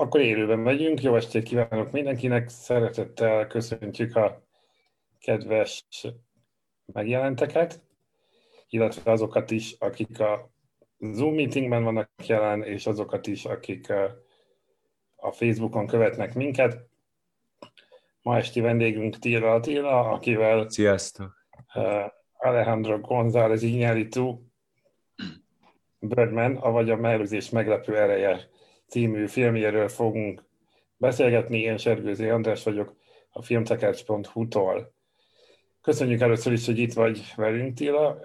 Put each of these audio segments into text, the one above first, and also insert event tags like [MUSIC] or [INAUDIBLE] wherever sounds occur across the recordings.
Akkor élőben megyünk. Jó estét kívánok mindenkinek. Szeretettel köszöntjük a kedves megjelenteket, illetve azokat is, akik a Zoom meetingben vannak jelen, és azokat is, akik a Facebookon követnek minket. Ma esti vendégünk Tira Attila, akivel Sziasztok. Alejandro González Iñárritu Birdman, avagy a mellőzés meglepő ereje című filmjéről fogunk beszélgetni. Én Sergőzi András vagyok a filmtekercs.hu-tól. Köszönjük először is, hogy itt vagy velünk, Tila.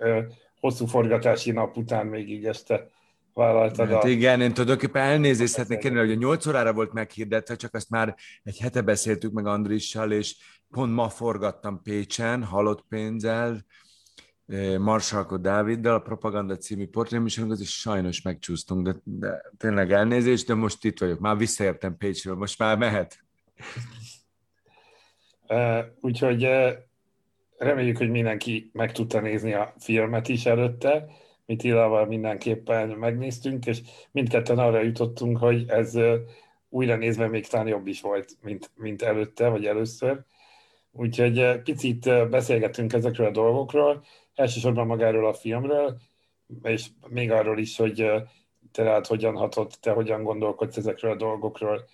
Hosszú forgatási nap után még így este vállaltad hát a... igen, én tulajdonképpen elnézést szeretnék kérni, hogy a 8 órára volt meghirdetve, csak azt már egy hete beszéltük meg Andrissal, és pont ma forgattam Pécsen, halott pénzzel, Marsalko Dáviddal, a Propaganda című portréműsorunk, és sajnos megcsúsztunk, de, de tényleg elnézést, de most itt vagyok, már visszaértem Pécsről, most már mehet. Uh, úgyhogy uh, reméljük, hogy mindenki meg tudta nézni a filmet is előtte, mit Ilával mindenképpen megnéztünk, és mindketten arra jutottunk, hogy ez uh, újra nézve még talán jobb is volt, mint, mint előtte, vagy először. Úgyhogy picit beszélgetünk ezekről a dolgokról, elsősorban magáról a filmről, és még arról is, hogy te rád hogyan hatott, te hogyan gondolkodsz ezekről a dolgokról,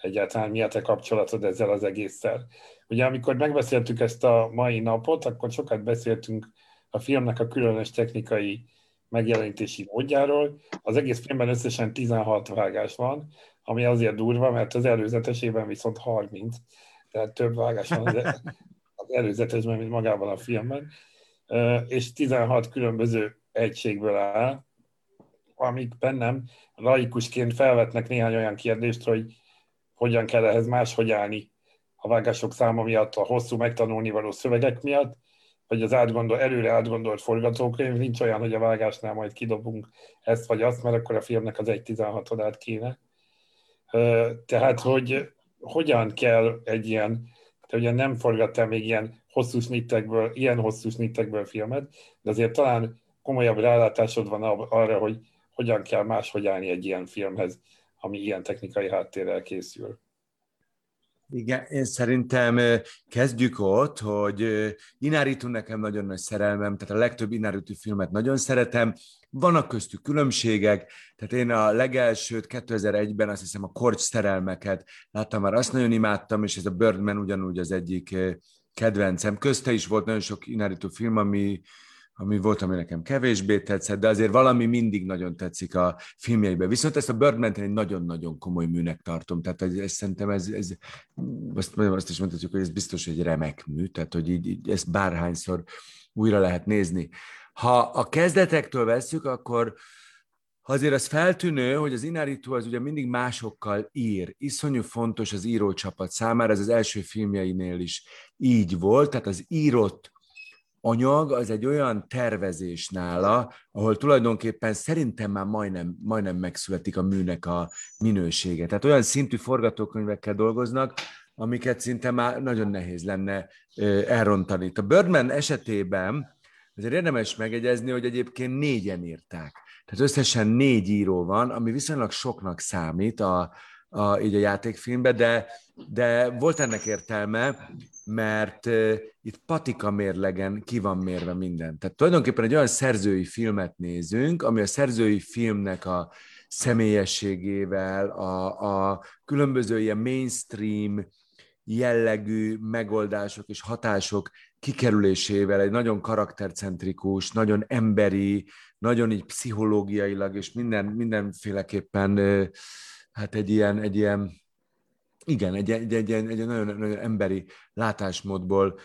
egyáltalán mi a te kapcsolatod ezzel az egésszel. Ugye amikor megbeszéltük ezt a mai napot, akkor sokat beszéltünk a filmnek a különös technikai megjelenítési módjáról. Az egész filmben összesen 16 vágás van, ami azért durva, mert az előzetesében viszont 30, tehát több vágás van [LAUGHS] az előzetesben, mint magában a filmben és 16 különböző egységből áll, amik bennem laikusként felvetnek néhány olyan kérdést, hogy hogyan kell ehhez máshogy állni a vágások száma miatt, a hosszú megtanulni való szövegek miatt, vagy az átgondol, előre átgondolt forgatókönyv, nincs olyan, hogy a vágásnál majd kidobunk ezt vagy azt, mert akkor a filmnek az egy 16 odát kéne. Tehát, hogy hogyan kell egy ilyen, te ugye nem forgattál még ilyen hosszú snittekből, ilyen hosszú snittekből filmet, de azért talán komolyabb rálátásod van arra, hogy hogyan kell máshogy állni egy ilyen filmhez, ami ilyen technikai háttérrel készül. Igen, én szerintem kezdjük ott, hogy Ináritu nekem nagyon nagy szerelmem, tehát a legtöbb Ináritu filmet nagyon szeretem, vannak köztük különbségek, tehát én a legelsőt 2001-ben azt hiszem a Korcs szerelmeket láttam, már azt nagyon imádtam, és ez a Birdman ugyanúgy az egyik kedvencem. Közte is volt nagyon sok Inárító film, ami, ami volt, ami nekem kevésbé tetszett, de azért valami mindig nagyon tetszik a filmjeiben. Viszont ezt a birdman egy nagyon-nagyon komoly műnek tartom, tehát ez, ez szerintem ez, ez azt, azt is mondhatjuk, hogy ez biztos egy remek mű, tehát hogy így, így ezt bárhányszor újra lehet nézni. Ha a kezdetektől vesszük, akkor Azért az feltűnő, hogy az Inaritu az ugye mindig másokkal ír. Iszonyú fontos az írócsapat számára, ez az első filmjeinél is így volt, tehát az írott anyag az egy olyan tervezés nála, ahol tulajdonképpen szerintem már majdnem, majdnem megszületik a műnek a minősége. Tehát olyan szintű forgatókönyvekkel dolgoznak, amiket szinte már nagyon nehéz lenne elrontani. A Birdman esetében azért érdemes megegyezni, hogy egyébként négyen írták. Tehát összesen négy író van, ami viszonylag soknak számít a, a, így a játékfilmben, de, de volt ennek értelme, mert itt patika mérlegen ki van mérve minden. Tehát tulajdonképpen egy olyan szerzői filmet nézünk, ami a szerzői filmnek a személyességével, a, a különböző ilyen mainstream jellegű megoldások és hatások kikerülésével egy nagyon karaktercentrikus, nagyon emberi, nagyon így pszichológiailag és minden, mindenféleképpen hát egy ilyen, egy ilyen igen, egy, egy, egy, egy, egy nagyon, nagyon emberi látásmódból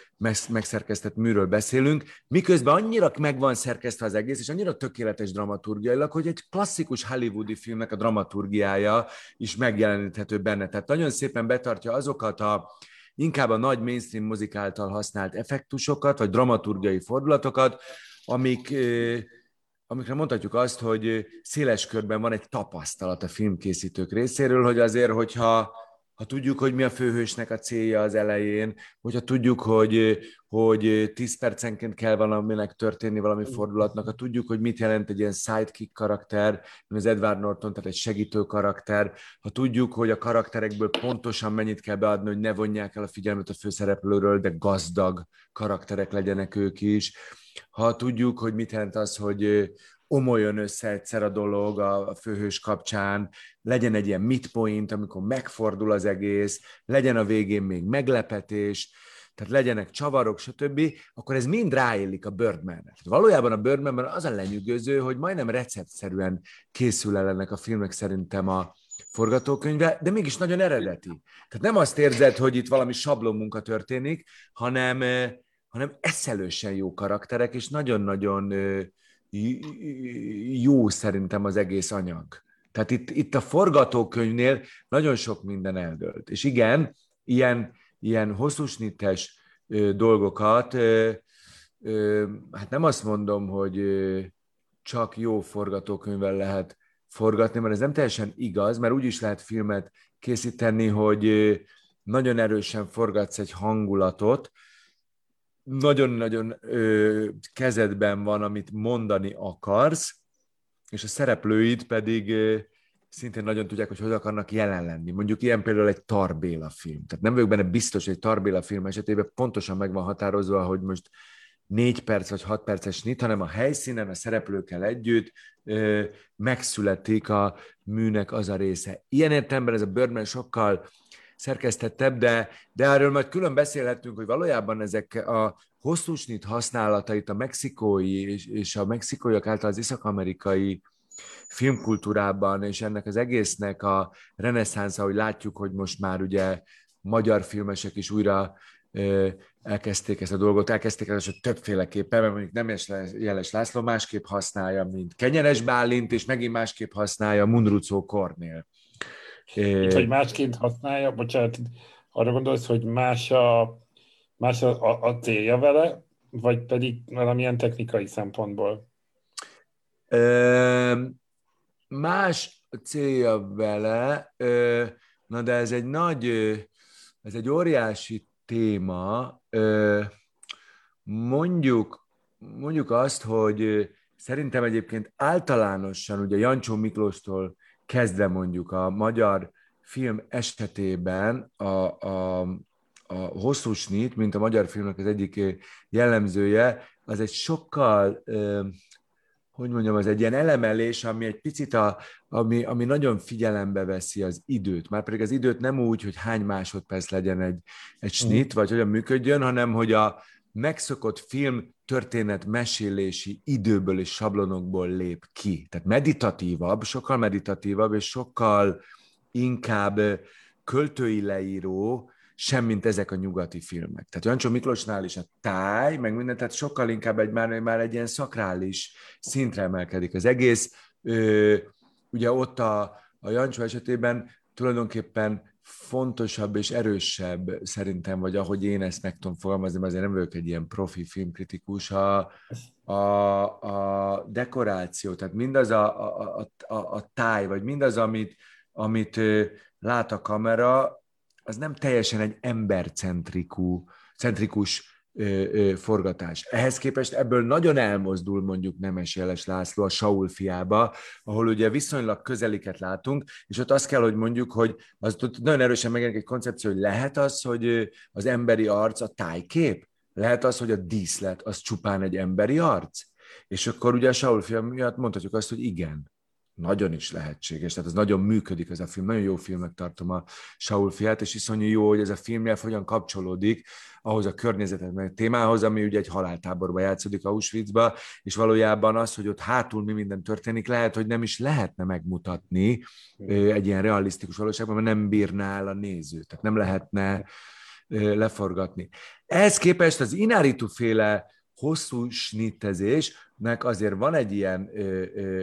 megszerkesztett műről beszélünk, miközben annyira meg van szerkesztve az egész, és annyira tökéletes dramaturgiailag, hogy egy klasszikus hollywoodi filmnek a dramaturgiája is megjeleníthető benne. Tehát nagyon szépen betartja azokat a inkább a nagy mainstream muzik által használt effektusokat, vagy dramaturgiai fordulatokat, amik amikre mondhatjuk azt, hogy széles körben van egy tapasztalat a filmkészítők részéről, hogy azért, hogyha ha tudjuk, hogy mi a főhősnek a célja az elején, hogyha tudjuk, hogy, hogy 10 percenként kell valaminek történni, valami fordulatnak, ha tudjuk, hogy mit jelent egy ilyen sidekick karakter, az Edward Norton, tehát egy segítő karakter, ha tudjuk, hogy a karakterekből pontosan mennyit kell beadni, hogy ne vonják el a figyelmet a főszereplőről, de gazdag karakterek legyenek ők is, ha tudjuk, hogy mit jelent az, hogy omoljon össze egyszer a dolog a főhős kapcsán, legyen egy ilyen midpoint, amikor megfordul az egész, legyen a végén még meglepetés, tehát legyenek csavarok, stb., akkor ez mind ráillik a birdman Valójában a Birdmanben az a lenyűgöző, hogy majdnem receptszerűen készül el ennek a filmek szerintem a forgatókönyve, de mégis nagyon eredeti. Tehát nem azt érzed, hogy itt valami sablon munka történik, hanem, hanem eszelősen jó karakterek, és nagyon-nagyon jó szerintem az egész anyag. Tehát itt, itt a forgatókönyvnél nagyon sok minden eldőlt. És igen, ilyen, ilyen hosszúsnittes dolgokat, hát nem azt mondom, hogy csak jó forgatókönyvvel lehet forgatni, mert ez nem teljesen igaz, mert úgy is lehet filmet készíteni, hogy nagyon erősen forgatsz egy hangulatot, nagyon-nagyon kezedben van, amit mondani akarsz, és a szereplőid pedig ö, szintén nagyon tudják, hogy hogy akarnak jelen lenni. Mondjuk ilyen például egy Tarbéla film. Tehát nem vagyok benne biztos, hogy egy Tarbéla film esetében pontosan meg van határozva, hogy most négy perc vagy hat perces nyit, hanem a helyszínen a szereplőkkel együtt ö, megszületik a műnek az a része. Ilyen értelemben ez a Birdman sokkal szerkesztettebb, de, de erről majd külön beszélhetünk, hogy valójában ezek a hosszú snit használatait a mexikói és, és a mexikóiak által az észak-amerikai filmkultúrában, és ennek az egésznek a reneszánsza, hogy látjuk, hogy most már ugye magyar filmesek is újra elkezdték ezt a dolgot, elkezdték ezt többféleképpen, mert mondjuk nem Jeles László másképp használja, mint Kenyeres Bálint, és megint másképp használja Munrucó Kornél. Itt, hogy másként használja, bocsánat, arra gondolsz, hogy más a, más a, a, a célja vele, vagy pedig valamilyen technikai szempontból? Ö, más célja vele, ö, na de ez egy nagy, ez egy óriási téma. Ö, mondjuk, mondjuk azt, hogy szerintem egyébként általánosan, ugye Jancsó Miklóstól kezdve mondjuk a magyar film esetében a, a, a hosszú snit, mint a magyar filmnek az egyik jellemzője, az egy sokkal, hogy mondjam, az egy ilyen elemelés, ami egy picit, a, ami, ami nagyon figyelembe veszi az időt. Már pedig az időt nem úgy, hogy hány másodperc legyen egy, egy snit, mm. vagy hogyan működjön, hanem hogy a megszokott film történet mesélési időből és sablonokból lép ki. Tehát meditatívabb, sokkal meditatívabb, és sokkal inkább költői leíró, sem mint ezek a nyugati filmek. Tehát Jancsó Miklósnál is a táj, meg minden, tehát sokkal inkább egy, már, már egy ilyen szakrális szintre emelkedik az egész. Ö, ugye ott a, a Jancsó esetében tulajdonképpen fontosabb és erősebb szerintem, vagy ahogy én ezt meg tudom fogalmazni, mert azért nem vagyok egy ilyen profi filmkritikus, a, a, a dekoráció, tehát mindaz a, a, a, a táj, vagy mindaz, amit, amit lát a kamera, az nem teljesen egy embercentrikus centrikus forgatás. Ehhez képest ebből nagyon elmozdul mondjuk Nemes Jeles László a Saul fiába, ahol ugye viszonylag közeliket látunk, és ott azt kell, hogy mondjuk, hogy az ott nagyon erősen megjelenik egy koncepció, hogy lehet az, hogy az emberi arc a tájkép? Lehet az, hogy a díszlet az csupán egy emberi arc? És akkor ugye a Saul fia miatt mondhatjuk azt, hogy igen nagyon is lehetséges, tehát ez nagyon működik ez a film, nagyon jó filmek tartom a Saul fiát, és iszonyú jó, hogy ez a filmje hogyan kapcsolódik ahhoz a környezetet, meg témához, ami ugye egy haláltáborban játszódik Auschwitzba, és valójában az, hogy ott hátul mi minden történik, lehet, hogy nem is lehetne megmutatni egy ilyen realisztikus valóságban, mert nem bírná el a néző, tehát nem lehetne leforgatni. Ehhez képest az Inaritu féle hosszú snittezésnek azért van egy ilyen,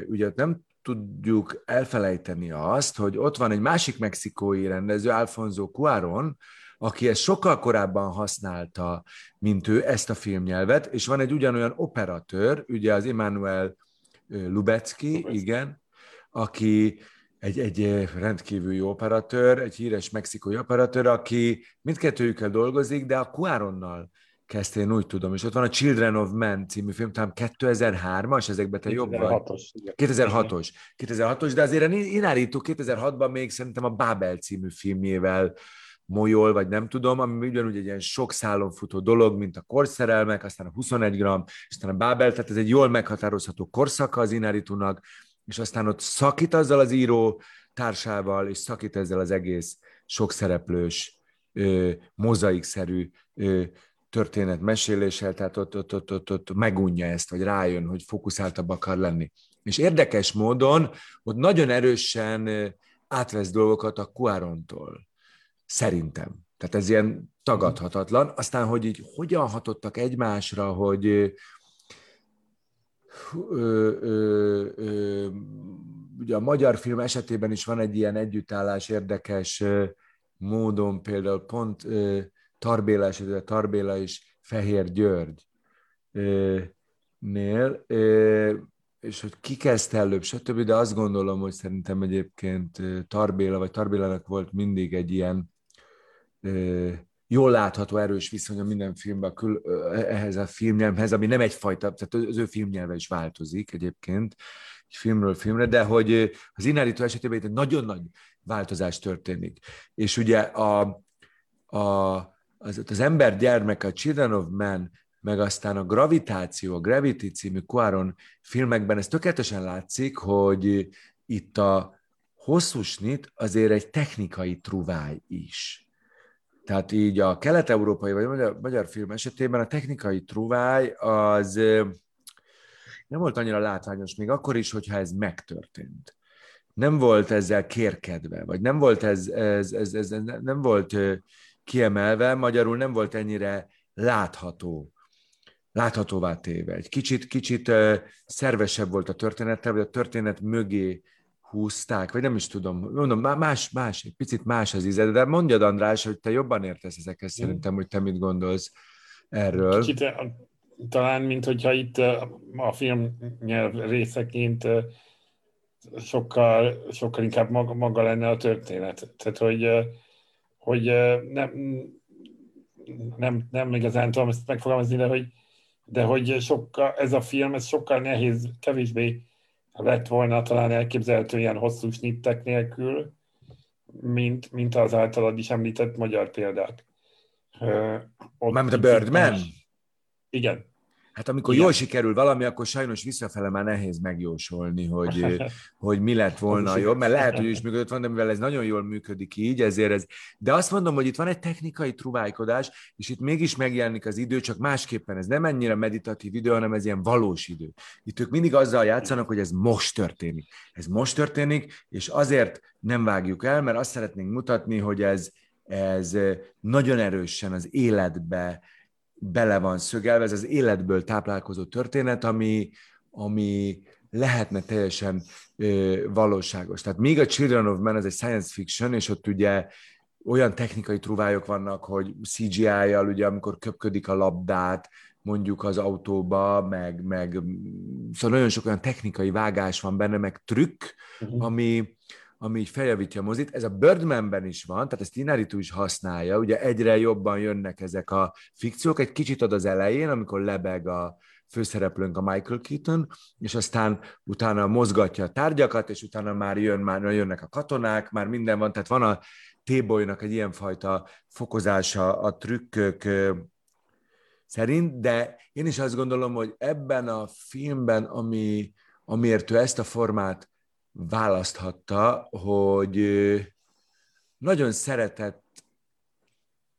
ugye nem tudjuk elfelejteni azt, hogy ott van egy másik mexikói rendező, Alfonso Cuaron, aki ezt sokkal korábban használta, mint ő, ezt a filmnyelvet, és van egy ugyanolyan operatőr, ugye az Emmanuel Lubecki, igen, aki egy, egy rendkívül jó operatőr, egy híres mexikói operatőr, aki mindkettőjükkel dolgozik, de a Cuaronnal kezdte, én úgy tudom, és ott van a Children of Men című film, talán 2003-as, ezekben te jobb vagy? 2006-os. 2006-os, de azért Inárító 2006-ban még szerintem a Babel című filmjével molyol, vagy nem tudom, ami ugyanúgy egy ilyen sok szálon futó dolog, mint a korszerelmek, aztán a 21 gram, aztán a Babel, tehát ez egy jól meghatározható korszaka az Inárítónak, és aztán ott szakít azzal az író társával, és szakít ezzel az egész sok szereplős, mozaikszerű történet meséléssel, tehát ott, ott, ott, ott, ott megunja ezt, vagy rájön, hogy fókuszáltabb akar lenni. És érdekes módon ott nagyon erősen átvesz dolgokat a Cuarontól. Szerintem. Tehát ez ilyen tagadhatatlan. Aztán, hogy így hogyan hatottak egymásra, hogy ugye a magyar film esetében is van egy ilyen együttállás érdekes módon, például pont Tarbéla esetében Tarbéla és Fehér György nél, és hogy ki kezdte előbb, stb., de azt gondolom, hogy szerintem egyébként Tarbéla, vagy Tarbélának volt mindig egy ilyen jól látható, erős viszonya minden filmben kül, ehhez a filmnyelvhez, ami nem egyfajta, tehát az ő filmnyelve is változik egyébként, filmről filmre, de hogy az Inárító esetében egy nagyon nagy változás történik. És ugye a, a, az, az ember gyermek, a Children of Man, meg aztán a Gravitáció, a Gravity című Quaron filmekben ez tökéletesen látszik, hogy itt a hosszú snit azért egy technikai truváj is. Tehát így a kelet-európai vagy a magyar, magyar film esetében a technikai truváj az nem volt annyira látványos, még akkor is, hogyha ez megtörtént. Nem volt ezzel kérkedve, vagy nem volt ez, ez, ez, ez nem volt kiemelve, magyarul nem volt ennyire látható, láthatóvá téve. Egy kicsit, kicsit szervesebb volt a történettel, vagy a történet mögé húzták, vagy nem is tudom, mondom, más, más, egy picit más az íze, de mondjad András, hogy te jobban értesz ezekhez szerintem, hogy te mit gondolsz erről. Kicsit talán, mint hogyha itt a film nyelv részeként sokkal, sokkal inkább maga, maga lenne a történet. Tehát, hogy, hogy nem, nem, nem igazán tudom ezt megfogalmazni, de hogy, de hogy sokkal, ez a film, ez sokkal nehéz, kevésbé lett volna talán elképzelhető ilyen hosszú snittek nélkül, mint, mint az általad is említett magyar példák. Mármint a Birdman? Igen. Hát amikor Igen. jól sikerül valami, akkor sajnos visszafele már nehéz megjósolni, hogy, [LAUGHS] hogy mi lett volna jobb, mert lehet, hogy is működött van, de mivel ez nagyon jól működik így, ezért ez... De azt mondom, hogy itt van egy technikai truvájkodás, és itt mégis megjelenik az idő, csak másképpen. Ez nem ennyire meditatív idő, hanem ez ilyen valós idő. Itt ők mindig azzal játszanak, hogy ez most történik. Ez most történik, és azért nem vágjuk el, mert azt szeretnénk mutatni, hogy ez, ez nagyon erősen az életbe bele van szögelve, ez az életből táplálkozó történet, ami, ami lehetne teljesen ö, valóságos. Tehát még a Children of Men, ez egy science fiction, és ott ugye olyan technikai truvályok vannak, hogy CGI-jal, ugye amikor köpködik a labdát, mondjuk az autóba, meg, meg szóval nagyon sok olyan technikai vágás van benne, meg trükk, uh-huh. ami, ami így feljavítja a mozit. Ez a Birdmanben is van, tehát ezt Inaritu is használja, ugye egyre jobban jönnek ezek a fikciók, egy kicsit ad az elején, amikor lebeg a főszereplőnk a Michael Keaton, és aztán utána mozgatja a tárgyakat, és utána már, jön, már jönnek a katonák, már minden van, tehát van a T-boynak egy ilyenfajta fokozása a trükkök szerint, de én is azt gondolom, hogy ebben a filmben, ami, amiért ő ezt a formát választhatta, hogy nagyon szeretett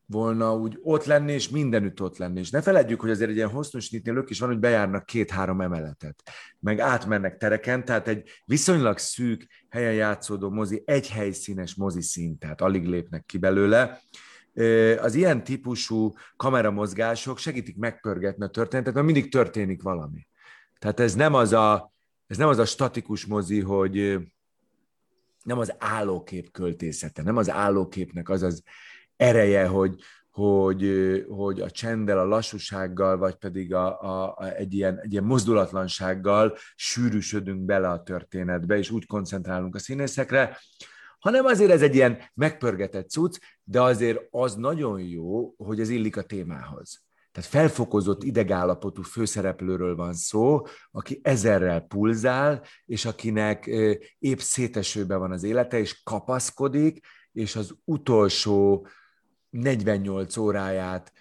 volna úgy ott lenni, és mindenütt ott lenni. És ne feledjük, hogy azért egy ilyen hosszú snitnél ők is van, hogy bejárnak két-három emeletet, meg átmennek tereken, tehát egy viszonylag szűk helyen játszódó mozi, egy helyszínes mozi szint, tehát alig lépnek ki belőle. Az ilyen típusú kameramozgások segítik megpörgetni a történetet, mert mindig történik valami. Tehát ez nem az a ez nem az a statikus mozi, hogy nem az állókép költészete, nem az állóképnek az az ereje, hogy, hogy, hogy a csenddel, a lassúsággal, vagy pedig a, a, a, egy, ilyen, egy ilyen mozdulatlansággal sűrűsödünk bele a történetbe, és úgy koncentrálunk a színészekre, hanem azért ez egy ilyen megpörgetett cucc, de azért az nagyon jó, hogy ez illik a témához. Tehát felfokozott idegállapotú főszereplőről van szó, aki ezerrel pulzál, és akinek épp szétesőben van az élete, és kapaszkodik, és az utolsó 48 óráját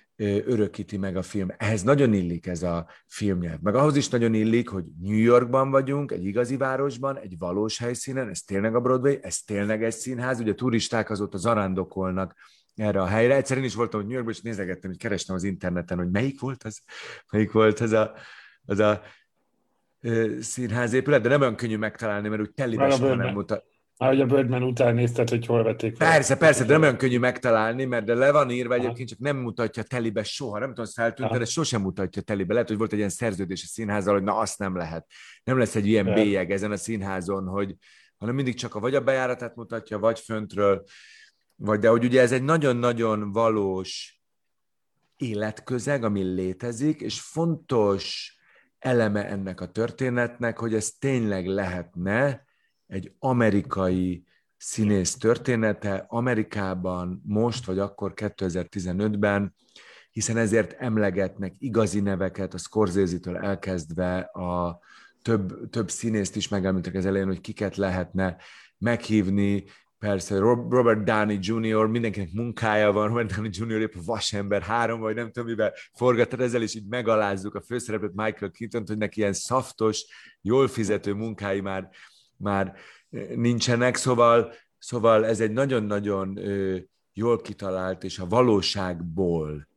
örökíti meg a film. Ehhez nagyon illik ez a filmnyelv. Meg ahhoz is nagyon illik, hogy New Yorkban vagyunk, egy igazi városban, egy valós helyszínen, ez tényleg a Broadway, ez tényleg egy színház, ugye a turisták azóta zarándokolnak erre a helyre. Egyszerűen is voltam New Yorkban, és nézegettem, hogy kerestem az interneten, hogy melyik volt az, melyik volt az a, az a színházépület, de nem olyan könnyű megtalálni, mert úgy telibe soha nem mutat. Már hogy a Birdman után nézted, hogy hol vették fel. Persze, persze, de nem olyan könnyű megtalálni, mert de le van írva egyébként, csak nem mutatja telibe soha. Nem tudom, feltűnt, de sosem mutatja telibe. Lehet, hogy volt egy ilyen szerződés a színházzal, hogy na azt nem lehet. Nem lesz egy ilyen bélyeg ezen a színházon, hogy hanem mindig csak a vagy a bejáratát mutatja, vagy föntről, vagy de hogy ugye ez egy nagyon-nagyon valós életközeg, ami létezik, és fontos eleme ennek a történetnek, hogy ez tényleg lehetne egy amerikai színész története Amerikában most vagy akkor 2015-ben, hiszen ezért emlegetnek igazi neveket, a Scorsese-től elkezdve a több, több színészt is megemlítek az elején, hogy kiket lehetne meghívni, Persze, Robert Downey Jr., mindenkinek munkája van, Robert Downey Jr. épp vasember, három vagy nem tudom mivel forgatta, ezzel is így megalázzuk a főszereplőt Michael keaton hogy neki ilyen szaftos, jól fizető munkái már, már nincsenek, szóval, szóval ez egy nagyon-nagyon jól kitalált és a valóságból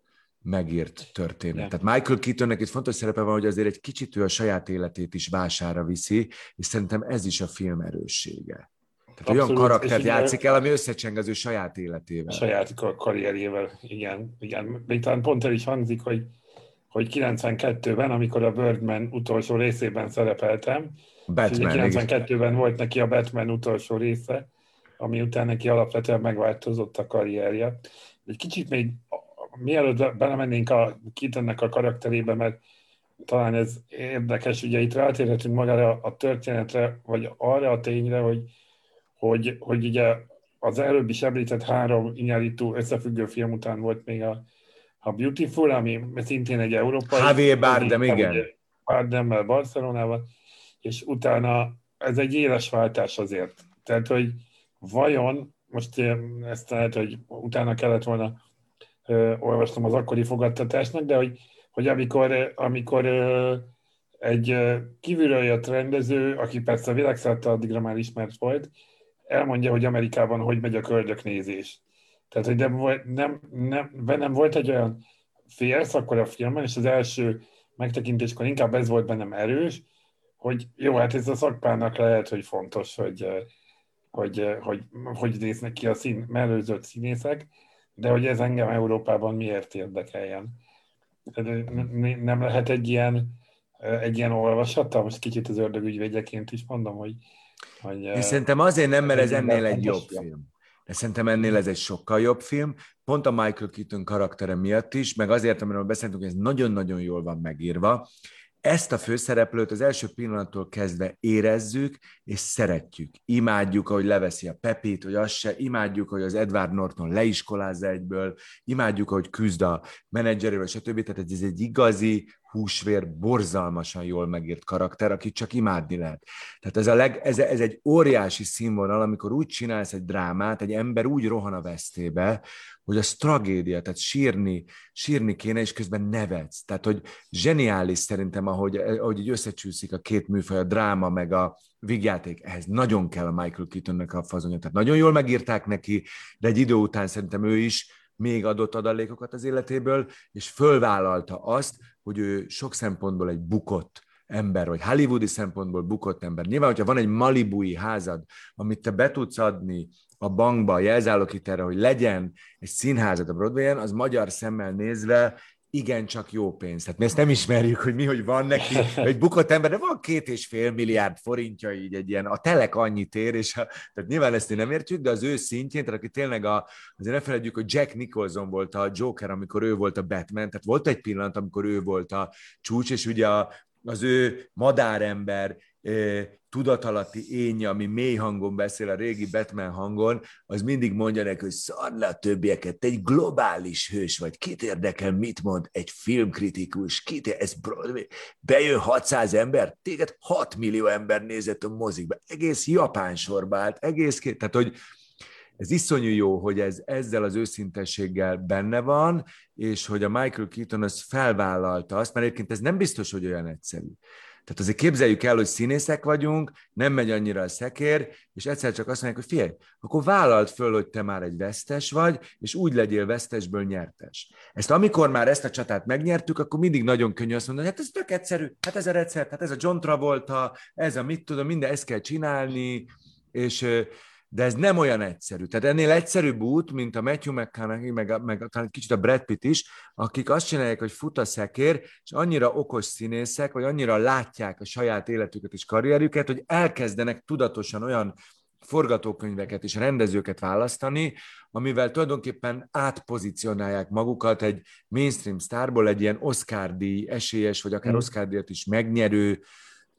megírt történet. Yeah. Tehát Michael Keatonnek itt fontos szerepe van, hogy azért egy kicsit ő a saját életét is vására viszi, és szerintem ez is a film erőssége. Tehát Abszolút. olyan karaktert játszik el, ami összecseng az ő saját életével. Saját karrierjével, igen. igen. Még talán pont el is hangzik, hogy, hogy 92-ben, amikor a Birdman utolsó részében szerepeltem, Batman, 92-ben volt neki a Batman utolsó része, ami után neki alapvetően megváltozott a karrierje. Egy kicsit még mielőtt belemennénk a Keatonnek a karakterébe, mert talán ez érdekes, ugye itt rátérhetünk magára a történetre, vagy arra a tényre, hogy hogy, hogy ugye az előbb is említett három inyárító összefüggő film után volt még a, a Beautiful, ami szintén egy európai... Javier Bardem, igen. Bardemmel Barcelonával, és utána ez egy éles váltás azért. Tehát, hogy vajon, most ezt lehet, hogy utána kellett volna ö, olvastam az akkori fogadtatásnak, de hogy, hogy amikor, amikor ö, egy kívülről jött rendező, aki persze a világszerte addigra már ismert volt, elmondja, hogy Amerikában hogy megy a köldöknézés. Tehát, hogy nem, nem, nem, bennem volt egy olyan félsz akkor a filmben, és az első megtekintéskor inkább ez volt bennem erős, hogy jó, hát ez a szakpának lehet, hogy fontos, hogy hogy, hogy, hogy néznek ki a szín, mellőzött színészek, de hogy ez engem Európában miért érdekeljen. Nem lehet egy ilyen, egy ilyen olvasata, most kicsit az ördög ügyvédjeként is mondom, hogy, hogy, Én szerintem azért nem, mert ez ennél egy jobb film. De szerintem ennél ez egy sokkal jobb film, pont a Michael Keaton karaktere miatt is, meg azért, amiről beszéltünk, hogy ez nagyon-nagyon jól van megírva. Ezt a főszereplőt az első pillanattól kezdve érezzük, és szeretjük. Imádjuk, ahogy leveszi a Pepit, hogy az se, imádjuk, hogy az Edward Norton leiskolázza egyből, imádjuk, ahogy küzd a menedzserével, stb. Tehát ez egy igazi, húsvér, borzalmasan jól megírt karakter, akit csak imádni lehet. Tehát ez, a leg, ez, ez egy óriási színvonal, amikor úgy csinálsz egy drámát, egy ember úgy rohan a vesztébe, hogy az tragédia, tehát sírni, sírni kéne, és közben nevetsz. Tehát, hogy zseniális szerintem, ahogy, ahogy így összecsúszik a két műfaj, a dráma meg a vigjáték. Ehhez nagyon kell a Michael Keatonnek a fazonja. Tehát nagyon jól megírták neki, de egy idő után szerintem ő is még adott adalékokat az életéből, és fölvállalta azt, hogy ő sok szempontból egy bukott ember, vagy hollywoodi szempontból bukott ember. Nyilván, hogyha van egy malibui házad, amit te be tudsz adni a bankba, a jelzálogíterre, hogy legyen egy színházad a Broadway-en, az magyar szemmel nézve igen, csak jó pénz. Tehát mi ezt nem ismerjük, hogy mi, hogy van neki, egy bukott ember, de van két és fél milliárd forintja így egy ilyen, a telek annyit ér, és a, tehát nyilván ezt nem értjük, de az ő szintjén, tehát aki tényleg a, azért ne felejtjük, hogy Jack Nicholson volt a Joker, amikor ő volt a Batman, tehát volt egy pillanat, amikor ő volt a csúcs, és ugye a, az ő madárember tudatalatti énje, ami mély hangon beszél, a régi Batman hangon, az mindig mondja neki, hogy szard le a többieket, te egy globális hős vagy, kit érdekel, mit mond egy filmkritikus, kit ez bejön 600 ember, téged 6 millió ember nézett a mozikba, egész Japán sorba állt, egész tehát hogy ez iszonyú jó, hogy ez ezzel az őszintességgel benne van, és hogy a Michael Keaton az felvállalta azt, mert egyébként ez nem biztos, hogy olyan egyszerű. Tehát azért képzeljük el, hogy színészek vagyunk, nem megy annyira a szekér, és egyszer csak azt mondják, hogy figyelj, akkor vállalt föl, hogy te már egy vesztes vagy, és úgy legyél vesztesből nyertes. Ezt amikor már ezt a csatát megnyertük, akkor mindig nagyon könnyű azt mondani, hát ez tök egyszerű, hát ez a recept, hát ez a John Travolta, ez a mit tudom, minden ezt kell csinálni, és de ez nem olyan egyszerű. Tehát ennél egyszerűbb út, mint a Matthew McConaughey, meg, meg talán kicsit a Brad Pitt is, akik azt csinálják, hogy fut a szekér, és annyira okos színészek, vagy annyira látják a saját életüket és karrierüket, hogy elkezdenek tudatosan olyan forgatókönyveket és rendezőket választani, amivel tulajdonképpen átpozícionálják magukat egy mainstream sztárból egy ilyen Oscar-díj esélyes, vagy akár mm. Oscar-díjat is megnyerő,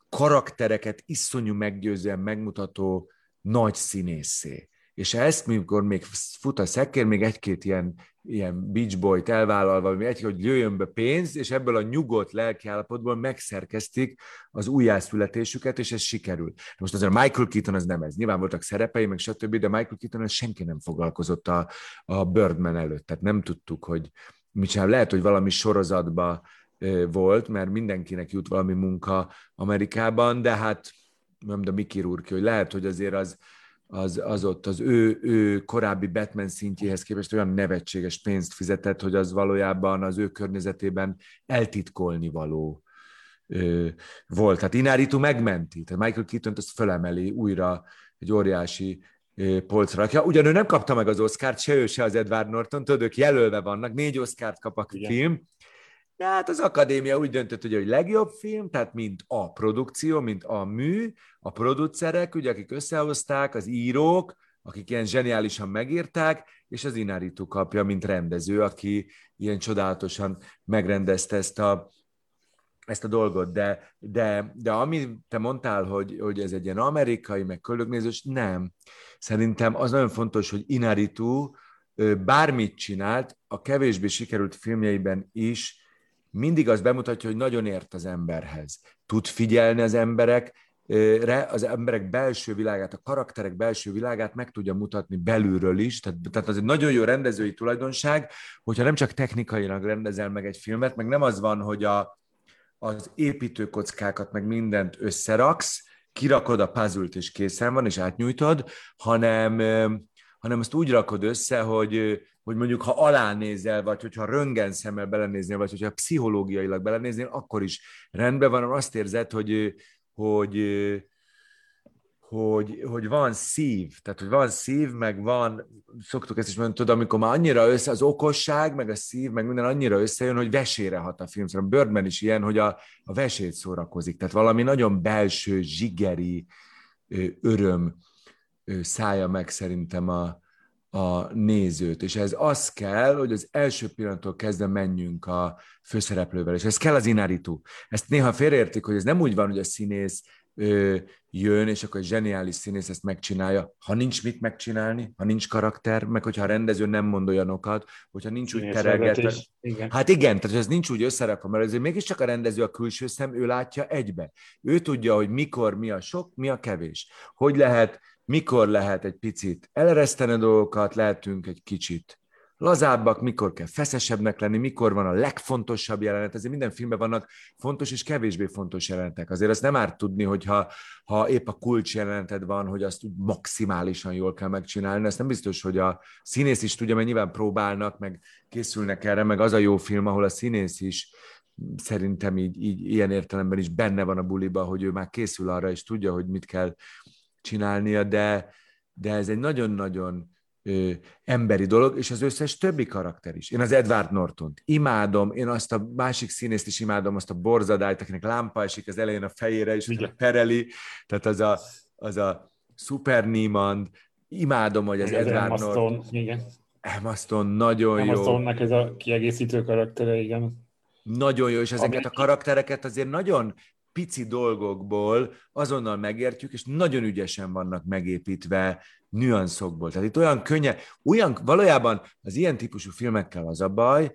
karaktereket iszonyú meggyőzően megmutató nagy színészé. És ezt, mikor még fut a szekér, még egy-két ilyen, ilyen beach boy-t elvállalva, egy, hogy jöjjön be pénz, és ebből a nyugodt lelkiállapotból megszerkeztik az újjászületésüket, és ez sikerül. Most azért Michael Keaton az nem ez. Nyilván voltak szerepei, meg stb., de Michael Keaton senki nem foglalkozott a, a Birdman előtt. Tehát nem tudtuk, hogy mit csinál. Lehet, hogy valami sorozatba volt, mert mindenkinek jut valami munka Amerikában, de hát nem de Mickey Rourke, hogy lehet, hogy azért az, az, az ott az ő, ő korábbi Batman szintjéhez képest olyan nevetséges pénzt fizetett, hogy az valójában az ő környezetében eltitkolni való ö, volt. Tehát Ináritu megmenti, tehát Michael keaton azt fölemeli újra egy óriási polcra rakja. Ugyan ő nem kapta meg az Oscárt, se ő, se az Edward Norton, tudod, ők jelölve vannak, négy Oscárt kap a Igen. film, de hát az akadémia úgy döntött, hogy, hogy legjobb film, tehát mint a produkció, mint a mű, a producerek, ugye, akik összehozták, az írók, akik ilyen zseniálisan megírták, és az Inaritu kapja, mint rendező, aki ilyen csodálatosan megrendezte ezt a, ezt a dolgot, de, de, de ami te mondtál, hogy, hogy ez egy ilyen amerikai, meg köldögnézős, nem. Szerintem az nagyon fontos, hogy Inaritu bármit csinált, a kevésbé sikerült filmjeiben is mindig az bemutatja, hogy nagyon ért az emberhez. Tud figyelni az emberekre, az emberek belső világát, a karakterek belső világát meg tudja mutatni belülről is. Tehát, tehát az egy nagyon jó rendezői tulajdonság, hogyha nem csak technikailag rendezel meg egy filmet, meg nem az van, hogy a, az építőkockákat, meg mindent összeraksz, kirakod a puzzle és készen van, és átnyújtod, hanem, hanem azt úgy rakod össze, hogy, hogy mondjuk ha alánézel, vagy hogyha röngen szemmel belenéznél, vagy hogyha pszichológiailag belenéznél, akkor is rendben van, azt érzed, hogy, hogy, hogy, hogy van szív, tehát hogy van szív, meg van, szoktuk ezt is mondani, tudod, amikor már annyira össze, az okosság, meg a szív, meg minden annyira összejön, hogy vesére hat a film. Szóval Birdman is ilyen, hogy a, a vesét szórakozik. Tehát valami nagyon belső, zsigeri öröm szája meg szerintem a, a nézőt, és ez az kell, hogy az első pillanattól kezdve menjünk a főszereplővel, és ez kell az inárító. Ezt néha félreértik, hogy ez nem úgy van, hogy a színész ö, jön, és akkor egy zseniális színész ezt megcsinálja, ha nincs mit megcsinálni, ha nincs karakter, meg hogyha a rendező nem mond olyanokat, hogyha nincs úgy terelgetve. Hát igen, tehát ez nincs úgy összerakva, mert azért mégiscsak a rendező a külső szem, ő látja egybe. Ő tudja, hogy mikor mi a sok, mi a kevés. Hogy lehet mikor lehet egy picit elereszteni a dolgokat, lehetünk egy kicsit lazábbak, mikor kell feszesebbnek lenni, mikor van a legfontosabb jelenet. Ezért minden filmben vannak fontos és kevésbé fontos jelenetek. Azért azt nem árt tudni, hogyha ha épp a kulcs jeleneted van, hogy azt úgy maximálisan jól kell megcsinálni. Ezt nem biztos, hogy a színész is tudja, mert nyilván próbálnak, meg készülnek erre, meg az a jó film, ahol a színész is szerintem így, így ilyen értelemben is benne van a buliba, hogy ő már készül arra, és tudja, hogy mit kell csinálnia, de, de ez egy nagyon-nagyon ö, emberi dolog, és az összes többi karakter is. Én az Edward Norton imádom, én azt a másik színészt is imádom, azt a borzadályt, akinek lámpa esik az elején a fejére, és pereli, tehát az a, az a Super Niemand, imádom, hogy az igen, Edward Norton... Igen. Emma Stone nagyon Emma jó. Emma Stone-nak ez a kiegészítő karaktere, igen. Nagyon jó, és ezeket a karaktereket azért nagyon pici dolgokból azonnal megértjük, és nagyon ügyesen vannak megépítve nüanszokból. Tehát itt olyan könnye, olyan, valójában az ilyen típusú filmekkel az a baj,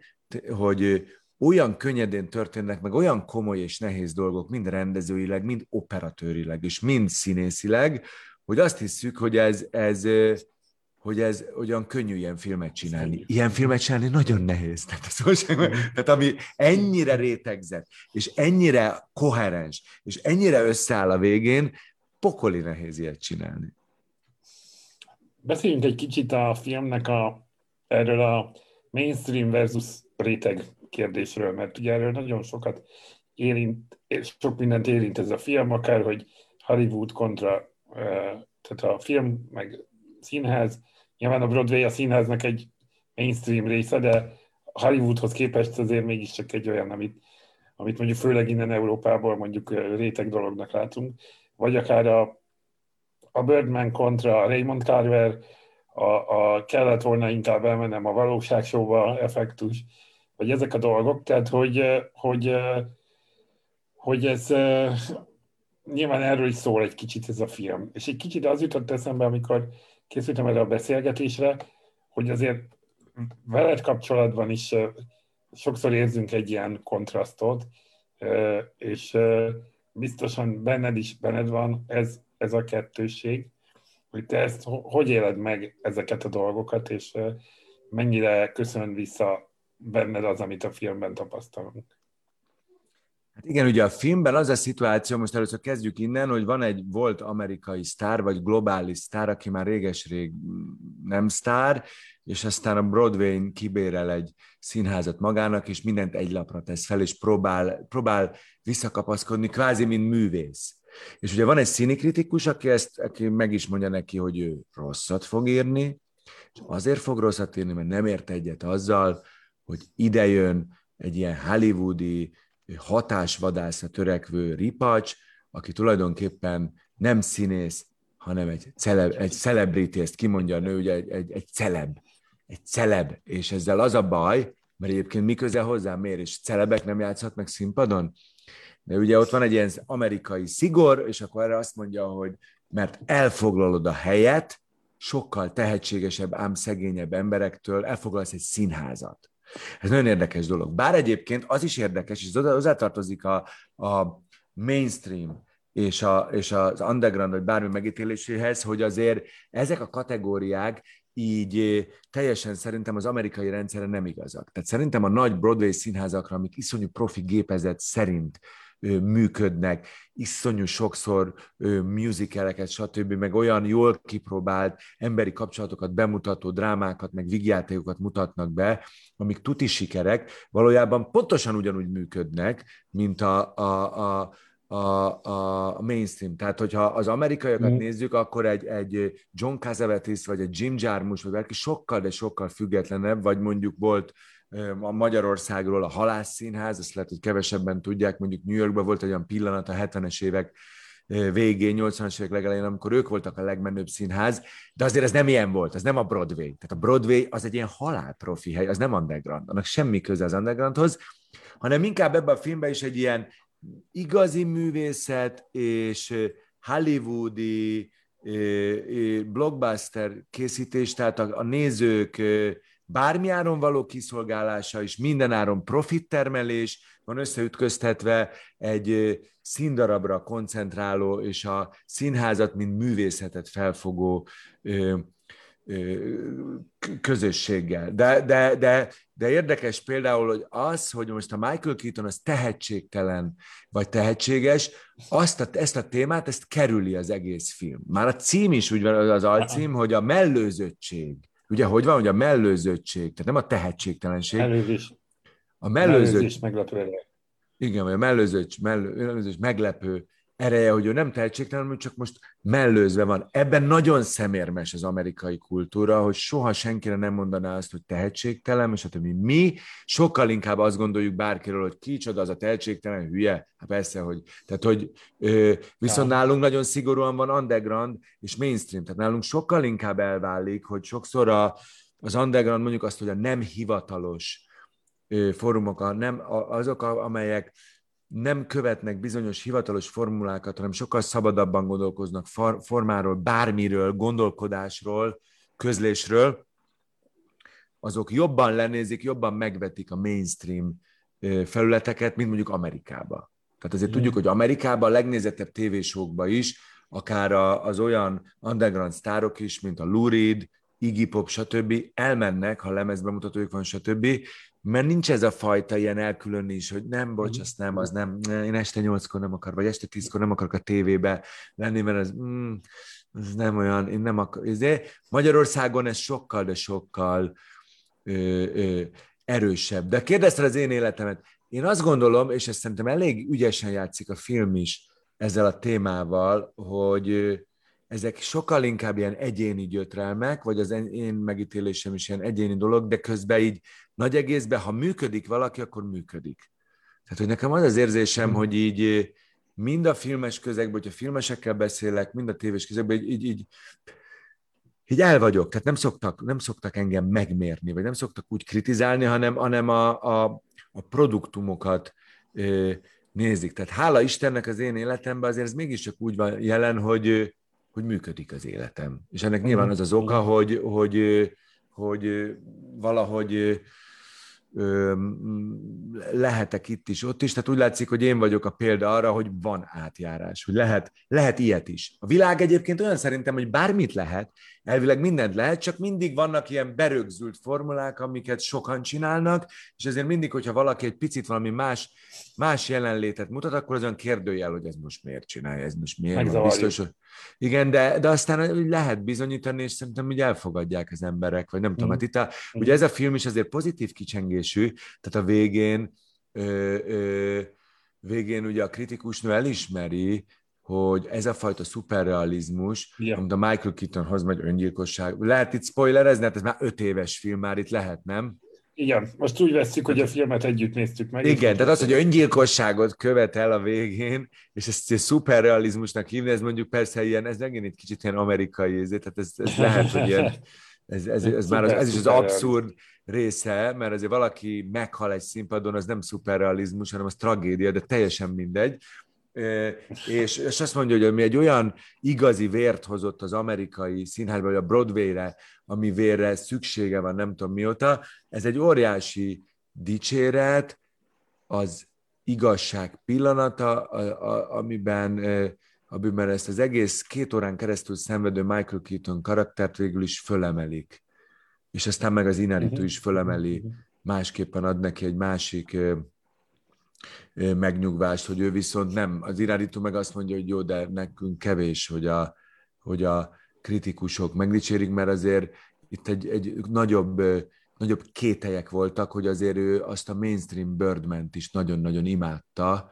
hogy olyan könnyedén történnek meg olyan komoly és nehéz dolgok, mind rendezőileg, mind operatőrileg, és mind színészileg, hogy azt hiszük, hogy ez, ez hogy ez olyan könnyű ilyen filmet csinálni. Ilyen filmet csinálni nagyon nehéz. Tehát, az tehát ami ennyire rétegzett, és ennyire koherens, és ennyire összeáll a végén, pokoli nehéz ilyet csinálni. Beszéljünk egy kicsit a filmnek a, erről a mainstream versus réteg kérdésről, mert ugye erről nagyon sokat érint, sok mindent érint ez a film, akár hogy Hollywood kontra, tehát a film, meg színház, Nyilván a Broadway a színháznak egy mainstream része, de Hollywoodhoz képest azért mégiscsak egy olyan, amit, amit mondjuk főleg innen Európából mondjuk réteg dolognak látunk, vagy akár a, a Birdman kontra a Raymond Carver, a, a kellett volna inkább elmennem a valóságsóba effektus, vagy ezek a dolgok, tehát hogy, hogy, hogy ez nyilván erről is szól egy kicsit ez a film. És egy kicsit az jutott eszembe, amikor készültem erre a beszélgetésre, hogy azért veled kapcsolatban is sokszor érzünk egy ilyen kontrasztot, és biztosan benned is benned van ez, ez a kettőség, hogy te ezt hogy éled meg ezeket a dolgokat, és mennyire köszön vissza benned az, amit a filmben tapasztalunk. Hát igen, ugye a filmben az a szituáció, most először kezdjük innen, hogy van egy volt amerikai sztár, vagy globális sztár, aki már réges-rég nem sztár, és aztán a Broadway-n kibérel egy színházat magának, és mindent egy lapra tesz fel, és próbál, próbál visszakapaszkodni, kvázi, mint művész. És ugye van egy színikritikus, aki, ezt, aki meg is mondja neki, hogy ő rosszat fog írni, és azért fog rosszat írni, mert nem ért egyet azzal, hogy idejön egy ilyen hollywoodi, hatásvadászra törekvő ripacs, aki tulajdonképpen nem színész, hanem egy, celeb, egy celebrity, ezt kimondja a nő, ugye egy, egy, egy celeb, egy celeb, és ezzel az a baj, mert egyébként mi közel hozzám miért, és celebek nem játszhatnak színpadon? De ugye ott van egy ilyen amerikai szigor, és akkor erre azt mondja, hogy mert elfoglalod a helyet, sokkal tehetségesebb, ám szegényebb emberektől, elfoglalsz egy színházat. Ez nagyon érdekes dolog. Bár egyébként az is érdekes, és hozzátartozik a, a mainstream és, a, és az underground, vagy bármi megítéléséhez, hogy azért ezek a kategóriák így teljesen szerintem az amerikai rendszerre nem igazak. Tehát szerintem a nagy Broadway színházakra, amik iszonyú profi gépezet szerint működnek, iszonyú sokszor musicaleket, stb., meg olyan jól kipróbált emberi kapcsolatokat bemutató drámákat, meg vigyátékokat mutatnak be, amik tuti sikerek, valójában pontosan ugyanúgy működnek, mint a, a, a a, a mainstream. Tehát, hogyha az amerikaiakat mm. nézzük, akkor egy, egy John Cassavetes, vagy egy Jim Jarmusch, vagy valaki sokkal, de sokkal függetlenebb, vagy mondjuk volt a Magyarországról a Halászszínház, ezt lehet, hogy kevesebben tudják, mondjuk New Yorkban volt egy olyan pillanat a 70-es évek végén, 80-as évek legelején, amikor ők voltak a legmenőbb színház, de azért ez nem ilyen volt, ez nem a Broadway. Tehát a Broadway az egy ilyen halálprofi hely, az nem underground, annak semmi köze az undergroundhoz, hanem inkább ebben a filmben is egy ilyen igazi művészet és hollywoodi blockbuster készítés, tehát a, a nézők bármi áron való kiszolgálása és minden áron profittermelés van összeütköztetve egy színdarabra koncentráló és a színházat, mint művészetet felfogó közösséggel. De, de, de, de érdekes például, hogy az, hogy most a Michael Keaton az tehetségtelen vagy tehetséges, azt a, ezt a témát, ezt kerüli az egész film. Már a cím is úgy van, az alcím, hogy a mellőzöttség. Ugye, hogy van, hogy a mellőzöttség, tehát nem a tehetségtelenség. Mellőzés. A mellőzött... Mellőzés meglepő. Igen, vagy a mellőzött, mellő, mellőzés meglepő ereje, hogy ő nem tehetségtelen, csak most mellőzve van. Ebben nagyon szemérmes az amerikai kultúra, hogy soha senkire nem mondaná azt, hogy tehetségtelen, és hát mi sokkal inkább azt gondoljuk bárkiről, hogy kicsoda az a tehetségtelen, hülye. Hát persze, hogy, tehát, hogy ö, viszont ja. nálunk nagyon szigorúan van underground és mainstream, tehát nálunk sokkal inkább elválik, hogy sokszor a, az underground mondjuk azt, hogy a nem hivatalos fórumok, a nem, azok, amelyek nem követnek bizonyos hivatalos formulákat, hanem sokkal szabadabban gondolkoznak formáról, bármiről, gondolkodásról, közlésről, azok jobban lenézik, jobban megvetik a mainstream felületeket, mint mondjuk Amerikába. Tehát azért mm. tudjuk, hogy Amerikában a legnézettebb tévésókba is, akár az olyan underground sztárok is, mint a Lurid, Iggy Pop, stb. elmennek, ha lemezbemutatójuk van, stb., mert nincs ez a fajta ilyen elkülönés, hogy nem, bocs, mhm. azt nem, az nem, én este nyolckor nem akar, vagy este tízkor nem akarok a tévébe lenni, mert ez, mm, ez nem olyan, én nem akar. De Magyarországon ez sokkal, de sokkal ö, ö, erősebb. De kérdezted az én életemet. Én azt gondolom, és ezt szerintem elég ügyesen játszik a film is ezzel a témával, hogy ezek sokkal inkább ilyen egyéni gyötrelmek, vagy az én megítélésem is ilyen egyéni dolog, de közben így nagy egészben, ha működik valaki, akkor működik. Tehát, hogy nekem az az érzésem, hogy így mind a filmes közegben, hogyha filmesekkel beszélek, mind a tévés közegben, így, így, így, így el vagyok. Tehát nem szoktak, nem szoktak engem megmérni, vagy nem szoktak úgy kritizálni, hanem, hanem a, a, a produktumokat nézik. Tehát hála Istennek az én életemben azért ez mégiscsak úgy van jelen, hogy, hogy működik az életem. És ennek nyilván az az oka, hogy, hogy, hogy valahogy lehetek itt is, ott is, tehát úgy látszik, hogy én vagyok a példa arra, hogy van átjárás, hogy lehet, lehet ilyet is. A világ egyébként olyan szerintem, hogy bármit lehet, elvileg mindent lehet, csak mindig vannak ilyen berögzült formulák, amiket sokan csinálnak, és ezért mindig, hogyha valaki egy picit valami más, más jelenlétet mutat, akkor az olyan kérdőjel, hogy ez most miért csinálja, ez most miért van. Biztos, hogy... Igen, de, de aztán lehet bizonyítani, és szerintem hogy elfogadják az emberek, vagy nem mm. tudom. Hát itt a, mm. ugye ez a film is azért pozitív kicsengésű, tehát a végén ö, ö, végén ugye a kritikusnő elismeri, hogy ez a fajta szuperrealizmus, yeah. amit a Michael Keaton hoz meg öngyilkosság. Lehet itt spoilerezni, hát ez már öt éves film, már itt lehet, nem? Igen, most úgy veszik, hogy a filmet együtt néztük meg. Igen, tehát az, hogy öngyilkosságot követel a végén, és ezt szuperrealizmusnak hívni, ez mondjuk persze ilyen, ez megint egy kicsit ilyen amerikai, tehát ez, ez lehet, hogy ilyen, ez, ez, ez, ez már az, ez is az abszurd része, mert azért valaki meghal egy színpadon, az nem szuperrealizmus, hanem az tragédia, de teljesen mindegy és, és azt mondja, hogy mi egy olyan igazi vért hozott az amerikai színházba, vagy a Broadway-re, ami vérre szüksége van, nem tudom mióta, ez egy óriási dicséret, az igazság pillanata, amiben, amiben ezt az egész két órán keresztül szenvedő Michael Keaton karaktert végül is fölemelik. És aztán meg az Inaritu mhm. is fölemeli, mhm. másképpen ad neki egy másik megnyugvást, hogy ő viszont nem. Az irányító meg azt mondja, hogy jó, de nekünk kevés, hogy a, hogy a kritikusok megdicsérik, mert azért itt egy, egy nagyobb, nagyobb kételyek voltak, hogy azért ő azt a mainstream birdman is nagyon-nagyon imádta,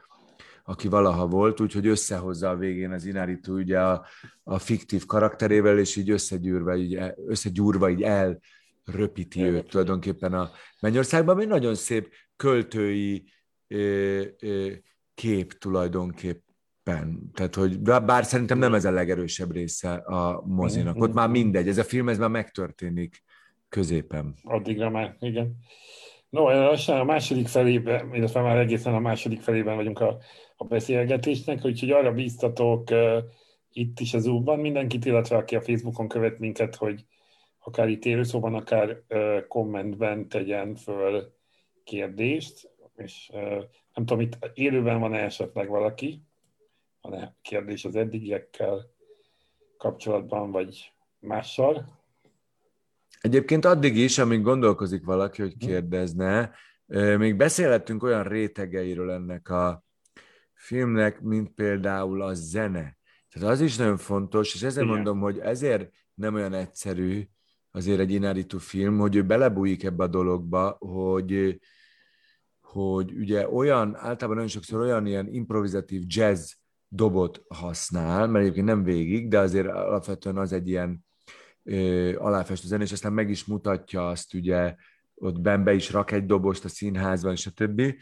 aki valaha volt, úgyhogy összehozza a végén az Inaritu ugye a, a fiktív karakterével, és így összegyűrve, így, összegyúrva így elröpíti őt tulajdonképpen a Mennyországban, ami nagyon szép költői, kép tulajdonképpen. Tehát, hogy bár szerintem nem ez a legerősebb része a mozinak. Ott már mindegy, ez a film ez már megtörténik középen. Addigra már, igen. No, lassan a második felében, illetve már egészen a második felében vagyunk a, a beszélgetésnek, úgyhogy arra bíztatok uh, itt is az útban mindenkit, illetve aki a Facebookon követ minket, hogy akár itt élőszóban, akár uh, kommentben tegyen föl kérdést és nem tudom, itt élőben van-e esetleg valaki, van-e kérdés az eddigiekkel kapcsolatban, vagy mással? Egyébként addig is, amíg gondolkozik valaki, hogy kérdezne, még beszélhettünk olyan rétegeiről ennek a filmnek, mint például a zene. Tehát az is nagyon fontos, és ezért Igen. mondom, hogy ezért nem olyan egyszerű azért egy Inaritu film, hogy ő belebújik ebbe a dologba, hogy hogy ugye olyan, általában nagyon sokszor olyan ilyen improvizatív jazz dobot használ, mert egyébként nem végig, de azért alapvetően az egy ilyen ö, aláfestő zene, és aztán meg is mutatja azt ugye, ott be is rak egy dobost a színházban, és többi,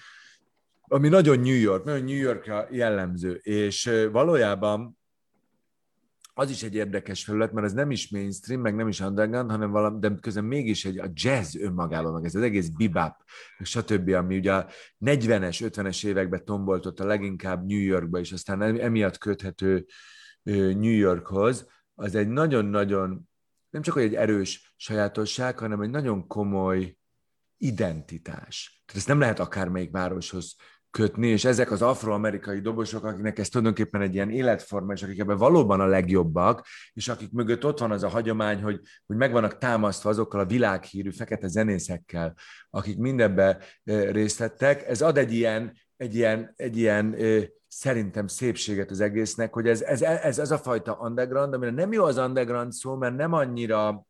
ami nagyon New York, nagyon New York jellemző, és valójában az is egy érdekes felület, mert ez nem is mainstream, meg nem is underground, hanem valami, de közben mégis egy, a jazz önmagában, meg ez az egész bebop, stb., ami ugye a 40-es, 50-es években tombolt ott a leginkább New Yorkba, és aztán emiatt köthető New Yorkhoz, az egy nagyon-nagyon, nem csak egy erős sajátosság, hanem egy nagyon komoly identitás. Tehát ezt nem lehet akármelyik városhoz kötni, és ezek az afroamerikai dobosok, akiknek ez tulajdonképpen egy ilyen életforma, és akik ebben valóban a legjobbak, és akik mögött ott van az a hagyomány, hogy, hogy meg vannak támasztva azokkal a világhírű fekete zenészekkel, akik mindebbe részt vettek, ez ad egy ilyen, egy ilyen, egy ilyen szerintem szépséget az egésznek, hogy ez, ez, ez az a fajta underground, amire nem jó az underground szó, mert nem annyira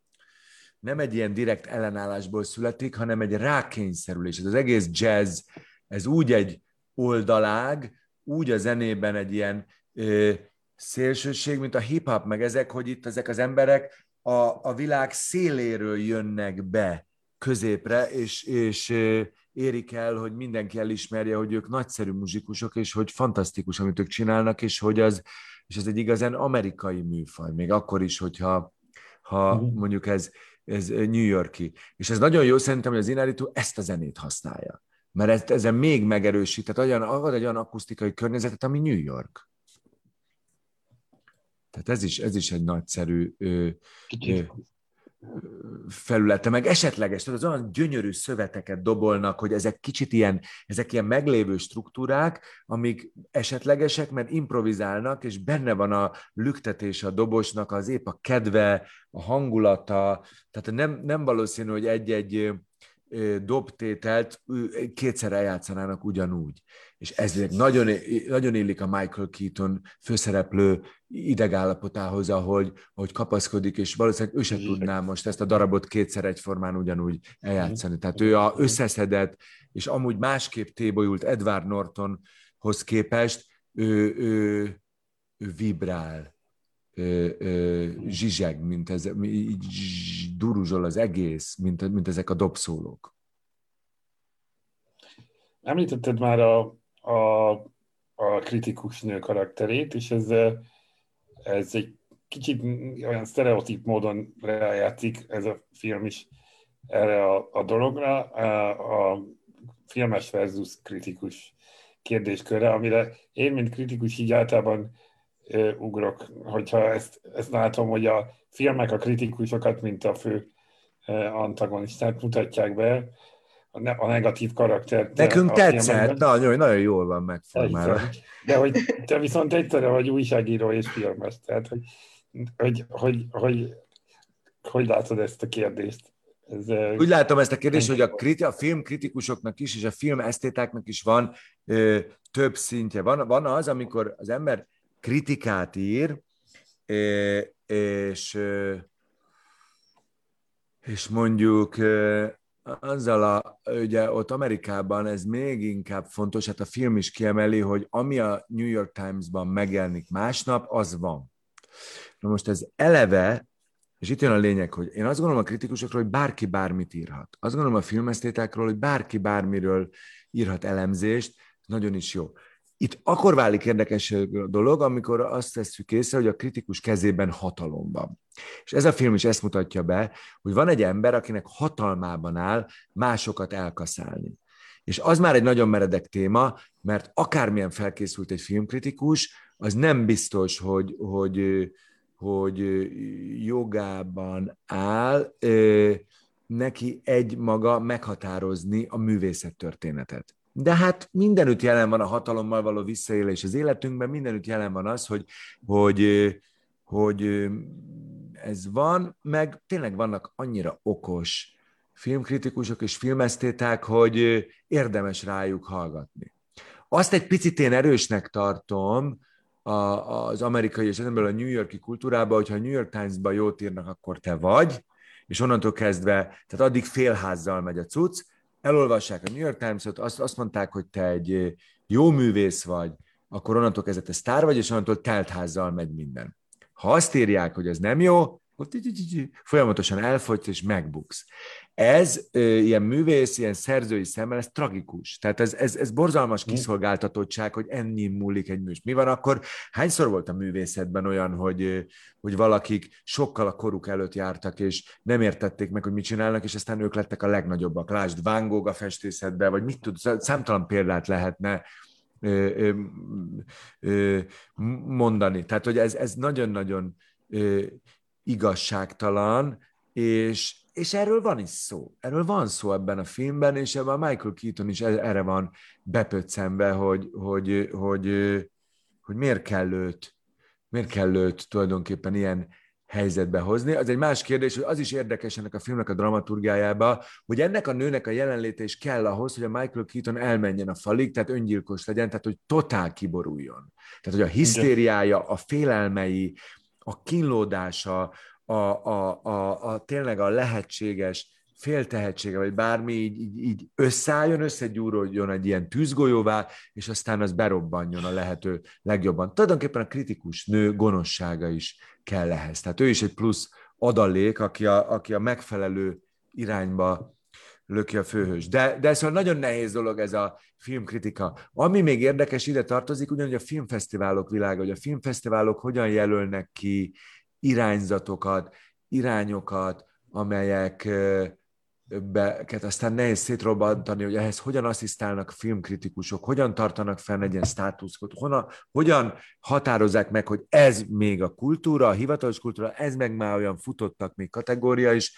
nem egy ilyen direkt ellenállásból születik, hanem egy rákényszerülés. Ez az egész jazz, ez úgy egy oldalág, úgy a zenében egy ilyen ö, szélsőség, mint a hip-hop, meg ezek, hogy itt ezek az emberek a, a világ széléről jönnek be középre, és, és ö, érik el, hogy mindenki elismerje, hogy ők nagyszerű muzsikusok, és hogy fantasztikus, amit ők csinálnak, és hogy az, és ez egy igazán amerikai műfaj, még akkor is, hogyha ha mhm. mondjuk ez, ez New Yorki. És ez nagyon jó szerintem, hogy az Inaritu ezt a zenét használja mert ez, ezen még megerősít, tehát olyan, ad egy olyan akusztikai környezetet, ami New York. Tehát ez is, ez is egy nagyszerű ö, ö, felülete, meg esetleges, tehát az olyan gyönyörű szöveteket dobolnak, hogy ezek kicsit ilyen, ezek ilyen meglévő struktúrák, amik esetlegesek, mert improvizálnak, és benne van a lüktetés a dobosnak, az épp a kedve, a hangulata, tehát nem, nem valószínű, hogy egy-egy dobtételt kétszer eljátszanának ugyanúgy. És ez nagyon, nagyon illik a Michael Keaton főszereplő idegállapotához, ahogy, ahogy kapaszkodik, és valószínűleg ő sem tudná most ezt a darabot kétszer egyformán ugyanúgy eljátszani. Tehát ő a összeszedett, és amúgy másképp tébolyult Edward Nortonhoz képest, ő, ő, ő vibrál zsizseg, mint ez, így duruzsol az egész, mint, mint ezek a dobszólók. Említetted már a, a, a kritikus nő karakterét, és ez, ez egy kicsit olyan sztereotíp módon rejátszik ez a film is erre a, a dologra, a, a filmes versus kritikus kérdéskörre, amire én, mint kritikus így általában ugrok, hogyha ezt, ezt látom, hogy a filmek a kritikusokat, mint a fő antagonistát mutatják be, a, ne, a negatív karaktert. Nekünk tetszett, nagyon, nagyon jól van megformálva. De hogy te viszont egyszerre vagy újságíró és filmes, tehát hogy, hogy, hogy, hogy, hogy látod ezt a kérdést? Ez, Úgy látom ezt a kérdést, hogy a, kriti, a filmkritikusoknak is, és a film esztétáknak is van ö, több szintje. Van, van az, amikor az ember kritikát ír, és, és mondjuk azzal a, ugye ott Amerikában ez még inkább fontos, hát a film is kiemeli, hogy ami a New York Times-ban megjelenik másnap, az van. Na most ez eleve, és itt jön a lényeg, hogy én azt gondolom a kritikusokról, hogy bárki bármit írhat. Azt gondolom a filmesztétákról, hogy bárki bármiről írhat elemzést, nagyon is jó. Itt akkor válik érdekes a dolog, amikor azt tesszük észre, hogy a kritikus kezében hatalom van. És ez a film is ezt mutatja be, hogy van egy ember, akinek hatalmában áll másokat elkaszálni. És az már egy nagyon meredek téma, mert akármilyen felkészült egy filmkritikus, az nem biztos, hogy, hogy, hogy jogában áll neki egy maga meghatározni a művészet történetet. De hát mindenütt jelen van a hatalommal való visszaélés az életünkben, mindenütt jelen van az, hogy, hogy, hogy ez van, meg tényleg vannak annyira okos filmkritikusok és filmesztéták, hogy érdemes rájuk hallgatni. Azt egy picit én erősnek tartom a, az amerikai és ezenből a New Yorki kultúrában, hogyha a New York Times-ban jót írnak, akkor te vagy, és onnantól kezdve, tehát addig félházzal megy a cucc, elolvassák a New York Times-ot, azt, azt mondták, hogy te egy jó művész vagy, akkor onnantól kezdve te sztár vagy, és onnantól teltházzal megy minden. Ha azt írják, hogy ez nem jó, folyamatosan elfogy, és megbuksz. Ez ilyen művész, ilyen szerzői szemmel, ez tragikus. Tehát ez, ez, ez borzalmas kiszolgáltatottság, hogy ennyi múlik egy műs. Mi van akkor? Hányszor volt a művészetben olyan, hogy, hogy valakik sokkal a koruk előtt jártak, és nem értették meg, hogy mit csinálnak, és aztán ők lettek a legnagyobbak. Lásd, Van Gogh a festészetben, vagy mit tud, számtalan példát lehetne mondani. Tehát, hogy ez, ez nagyon-nagyon igazságtalan, és, és erről van is szó. Erről van szó ebben a filmben, és ebben a Michael Keaton is e, erre van bepöccenve, hogy, hogy, hogy, hogy miért kell őt, miért kell őt tulajdonképpen ilyen helyzetbe hozni. Az egy más kérdés, hogy az is érdekes ennek a filmnek a dramaturgiájába, hogy ennek a nőnek a jelenléte is kell ahhoz, hogy a Michael Keaton elmenjen a falig, tehát öngyilkos legyen, tehát hogy totál kiboruljon. Tehát, hogy a hisztériája, a félelmei, a kínlódása, a, a, a, a tényleg a lehetséges féltehetsége, vagy bármi így, így, így összeálljon, összegyúródjon egy ilyen tűzgolyóvá, és aztán az berobbanjon a lehető legjobban. Tulajdonképpen a kritikus nő gonoszsága is kell ehhez. Tehát ő is egy plusz adalék, aki a, aki a megfelelő irányba löki a főhős. De, de szóval nagyon nehéz dolog ez a filmkritika. Ami még érdekes, ide tartozik, ugyanúgy a filmfesztiválok világa, hogy a filmfesztiválok hogyan jelölnek ki irányzatokat, irányokat, amelyek beket aztán nehéz szétrobbantani, hogy ehhez hogyan asszisztálnak filmkritikusok, hogyan tartanak fenn egy ilyen státuszkot, hogyan, hogyan határozzák meg, hogy ez még a kultúra, a hivatalos kultúra, ez meg már olyan futottak még kategória is,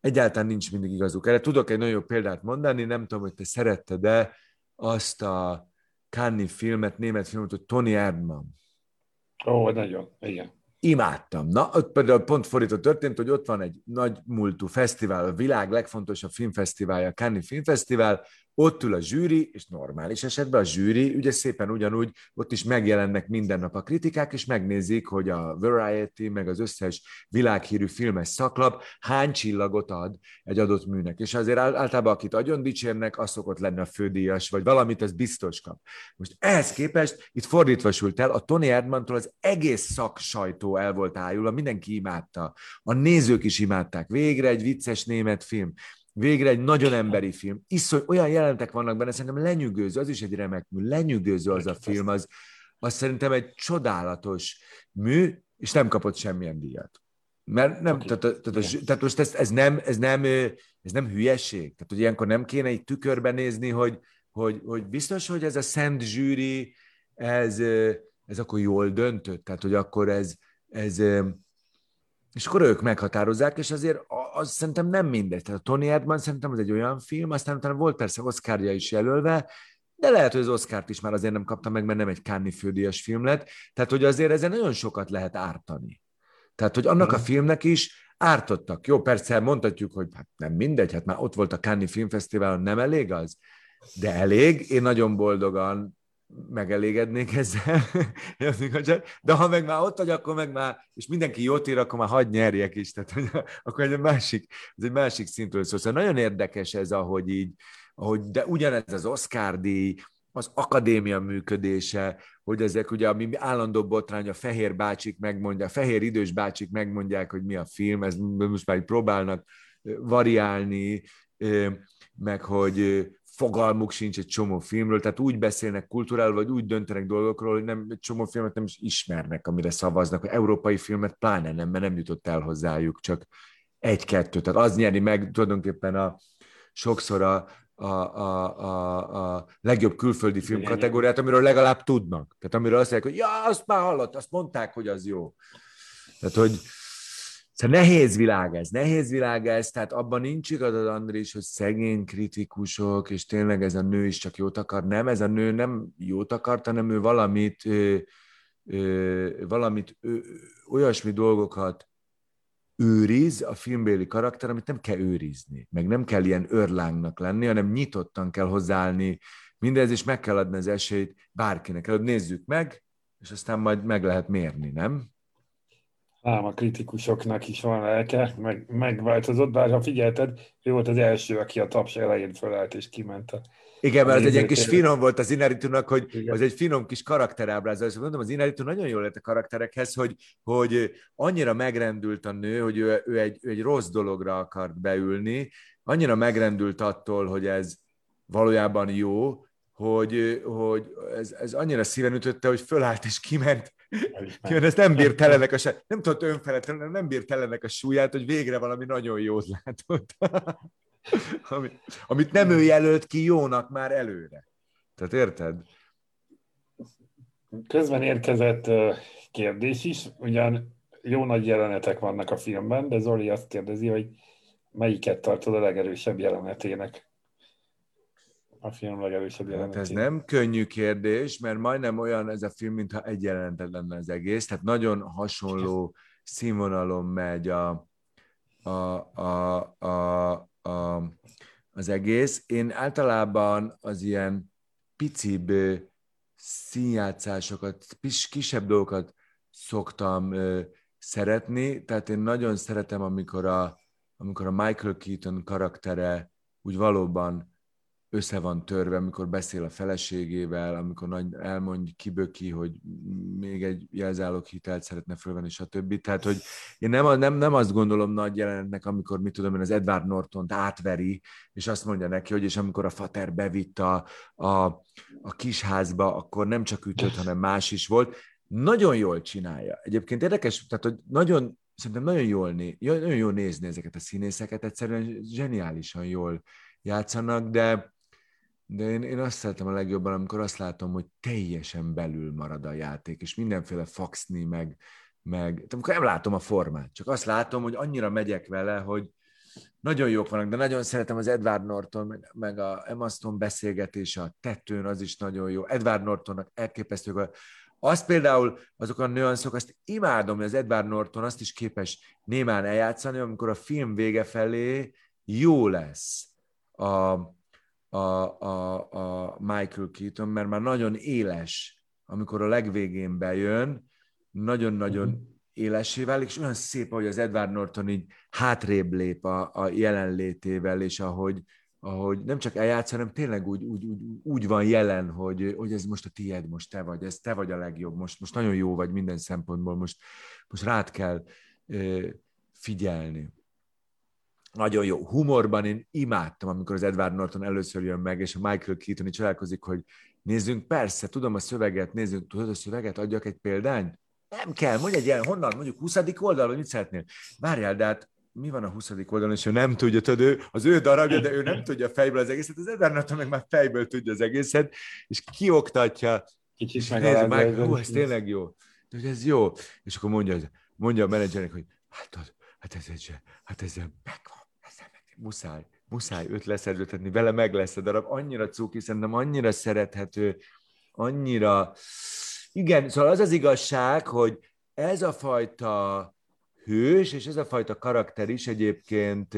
egyáltalán nincs mindig igazuk. Erre tudok egy nagyon jó példát mondani, nem tudom, hogy te szeretted de azt a Cannes filmet, német filmet, hogy Tony Erdmann. Ó, nagyon, igen imádtam. Na, ott például pont fordítva történt, hogy ott van egy nagy múltú fesztivál, a világ legfontosabb filmfesztiválja, a Cannes Filmfesztivál, ott ül a zsűri, és normális esetben a zsűri, ugye szépen ugyanúgy, ott is megjelennek minden nap a kritikák, és megnézik, hogy a Variety, meg az összes világhírű filmes szaklap hány csillagot ad egy adott műnek. És azért általában, akit agyon dicsérnek, az szokott lenni a fődíjas, vagy valamit, az biztos kap. Most ehhez képest itt fordítva sült el, a Tony Erdmantól az egész szak sajtó el volt ájulva, mindenki imádta. A nézők is imádták. Végre egy vicces német film. Végre egy nagyon emberi film. Iszony, olyan jelentek vannak benne, szerintem lenyűgöző, az is egy remek mű, lenyűgöző az a film, az, az szerintem egy csodálatos mű, és nem kapott semmilyen díjat. Mert nem, okay. tehát, tehát, tehát most ez, ez, nem, ez, nem, ez nem hülyeség. Tehát, hogy ilyenkor nem kéne egy tükörben nézni, hogy, hogy, hogy biztos, hogy ez a szent zsűri, ez, ez akkor jól döntött. Tehát, hogy akkor ez, ez, és akkor ők meghatározzák, és azért az szerintem nem mindegy. Tehát a Tony Erdman szerintem az egy olyan film, aztán utána volt persze Oscarja is jelölve, de lehet, hogy az Oscárt is már azért nem kapta meg, mert nem egy Kánni fődíjas film lett. Tehát, hogy azért ezen nagyon sokat lehet ártani. Tehát, hogy annak a hmm. filmnek is ártottak. Jó, persze mondhatjuk, hogy hát nem mindegy, hát már ott volt a Cannes Filmfesztiválon, nem elég az? De elég. Én nagyon boldogan megelégednék ezzel, [LAUGHS] de ha meg már ott vagy, akkor meg már, és mindenki jót ír, akkor már hagy nyerjek is, tehát [LAUGHS] akkor egy másik, ez egy másik szintről szól. Szóval nagyon érdekes ez, ahogy így, ahogy, de ugyanez az Oscar díj, az akadémia működése, hogy ezek ugye, ami állandó botrány, a fehér bácsik megmondja, a fehér idős bácsik megmondják, hogy mi a film, ez most már próbálnak variálni, meg hogy fogalmuk sincs egy csomó filmről, tehát úgy beszélnek kulturál, vagy úgy döntenek dolgokról, hogy nem, egy csomó filmet nem is ismernek, amire szavaznak, hogy európai filmet pláne nem, mert nem jutott el hozzájuk, csak egy-kettő. Tehát az nyeri meg tulajdonképpen a, sokszor a, a, a, a, a legjobb külföldi film kategóriát, amiről legalább tudnak. Tehát amiről azt mondják, hogy ja, azt már hallott, azt mondták, hogy az jó. Tehát, hogy Szóval nehéz világ ez, nehéz világ ez, tehát abban nincs igazad, Andris, hogy szegény kritikusok, és tényleg ez a nő is csak jót akar. Nem, ez a nő nem jót akart, hanem ő valamit, ö, ö, valamit ö, olyasmi dolgokat őriz a filmbéli karakter, amit nem kell őrizni, meg nem kell ilyen örlángnak lenni, hanem nyitottan kell hozzáállni mindez, és meg kell adni az esélyt bárkinek. Előbb nézzük meg, és aztán majd meg lehet mérni, nem? Ám a kritikusoknak is van lelke, meg, megváltozott, bár ha figyelted, ő volt az első, aki a taps elején fölállt és kiment a igen, mert az egy kis finom volt az Inaritunak, hogy Igen. az egy finom kis karakterábrázolás. Mondom, az Inaritu nagyon jól lett a karakterekhez, hogy, hogy annyira megrendült a nő, hogy ő, ő, egy, ő egy rossz dologra akart beülni, annyira megrendült attól, hogy ez valójában jó, hogy, hogy ez, ez annyira szíven ütötte, hogy fölállt és kiment. Kiment, ez nem bírt telenek a nem tudott önfeletlenül, nem bírt telenek a súlyát, hogy végre valami nagyon jót látott. [LAUGHS] amit, amit nem ő jelölt ki jónak már előre. Tehát érted? Közben érkezett kérdés is, ugyan jó nagy jelenetek vannak a filmben, de Zoli azt kérdezi, hogy melyiket tartod a legerősebb jelenetének? A film legerősebb jelenetének. Hát ez nem könnyű kérdés, mert majdnem olyan ez a film, mintha egy jelenetet lenne az egész, tehát nagyon hasonló színvonalon megy a, a, a, a, a, az egész. Én általában az ilyen picibb színjátszásokat, kisebb dolgokat szoktam ö, szeretni, tehát én nagyon szeretem, amikor a, amikor a Michael Keaton karaktere úgy valóban össze van törve, amikor beszél a feleségével, amikor nagy elmondj, kiböki, hogy még egy jelzálog hitelt szeretne fölvenni, stb. Tehát, hogy én nem, nem, nem azt gondolom nagy jelenetnek, amikor, mit tudom én, az Edward Norton átveri, és azt mondja neki, hogy és amikor a fater bevitt a, a, a kisházba, akkor nem csak ütött, hanem más is volt. Nagyon jól csinálja. Egyébként érdekes, tehát, hogy nagyon, szerintem nagyon jól, né, nagyon jól nézni ezeket a színészeket, egyszerűen zseniálisan jól játszanak, de de én, én azt szeretem a legjobban, amikor azt látom, hogy teljesen belül marad a játék, és mindenféle faxni, meg, meg amikor nem látom a formát, csak azt látom, hogy annyira megyek vele, hogy nagyon jók vannak, de nagyon szeretem az Edward Norton, meg, meg a Emma Stone beszélgetése a tetőn, az is nagyon jó. Edward Nortonnak elképesztő. Az például, azok a nüanszok, azt imádom, hogy az Edward Norton azt is képes némán eljátszani, amikor a film vége felé jó lesz a, a, a, a Michael Keaton, mert már nagyon éles, amikor a legvégén bejön, nagyon-nagyon uh-huh. élessé válik, és olyan szép, hogy az Edward Norton így hátrébb lép a, a jelenlétével, és ahogy, ahogy nem csak eljátsz, hanem tényleg úgy, úgy, úgy, úgy van jelen, hogy, hogy ez most a tied, most te vagy, ez te vagy a legjobb, most, most nagyon jó vagy minden szempontból, most, most rád kell ö, figyelni nagyon jó. Humorban én imádtam, amikor az Edward Norton először jön meg, és a Michael Keaton is találkozik, hogy nézzünk, persze, tudom a szöveget, nézzünk, tudod a szöveget, adjak egy példányt? Nem kell, mondj egy ilyen, honnan, mondjuk 20. oldal, vagy mit szeretnél? Várjál, de hát mi van a 20. oldalon, és ő nem tudja, tudod, ő, az ő darabja, de ő nem tudja fejből az egészet, az Edward Norton meg már fejből tudja az egészet, és kioktatja, Kicsit nézd meg, hú, ez tényleg jó. De hogy ez jó. És akkor mondja, mondja a menedzsernek, hogy hát, hát ez, egy, hát ez megvan muszáj, muszáj őt leszerződtetni, vele meg lesz a darab, annyira cuki, szerintem annyira szerethető, annyira... Igen, szóval az az igazság, hogy ez a fajta hős, és ez a fajta karakter is egyébként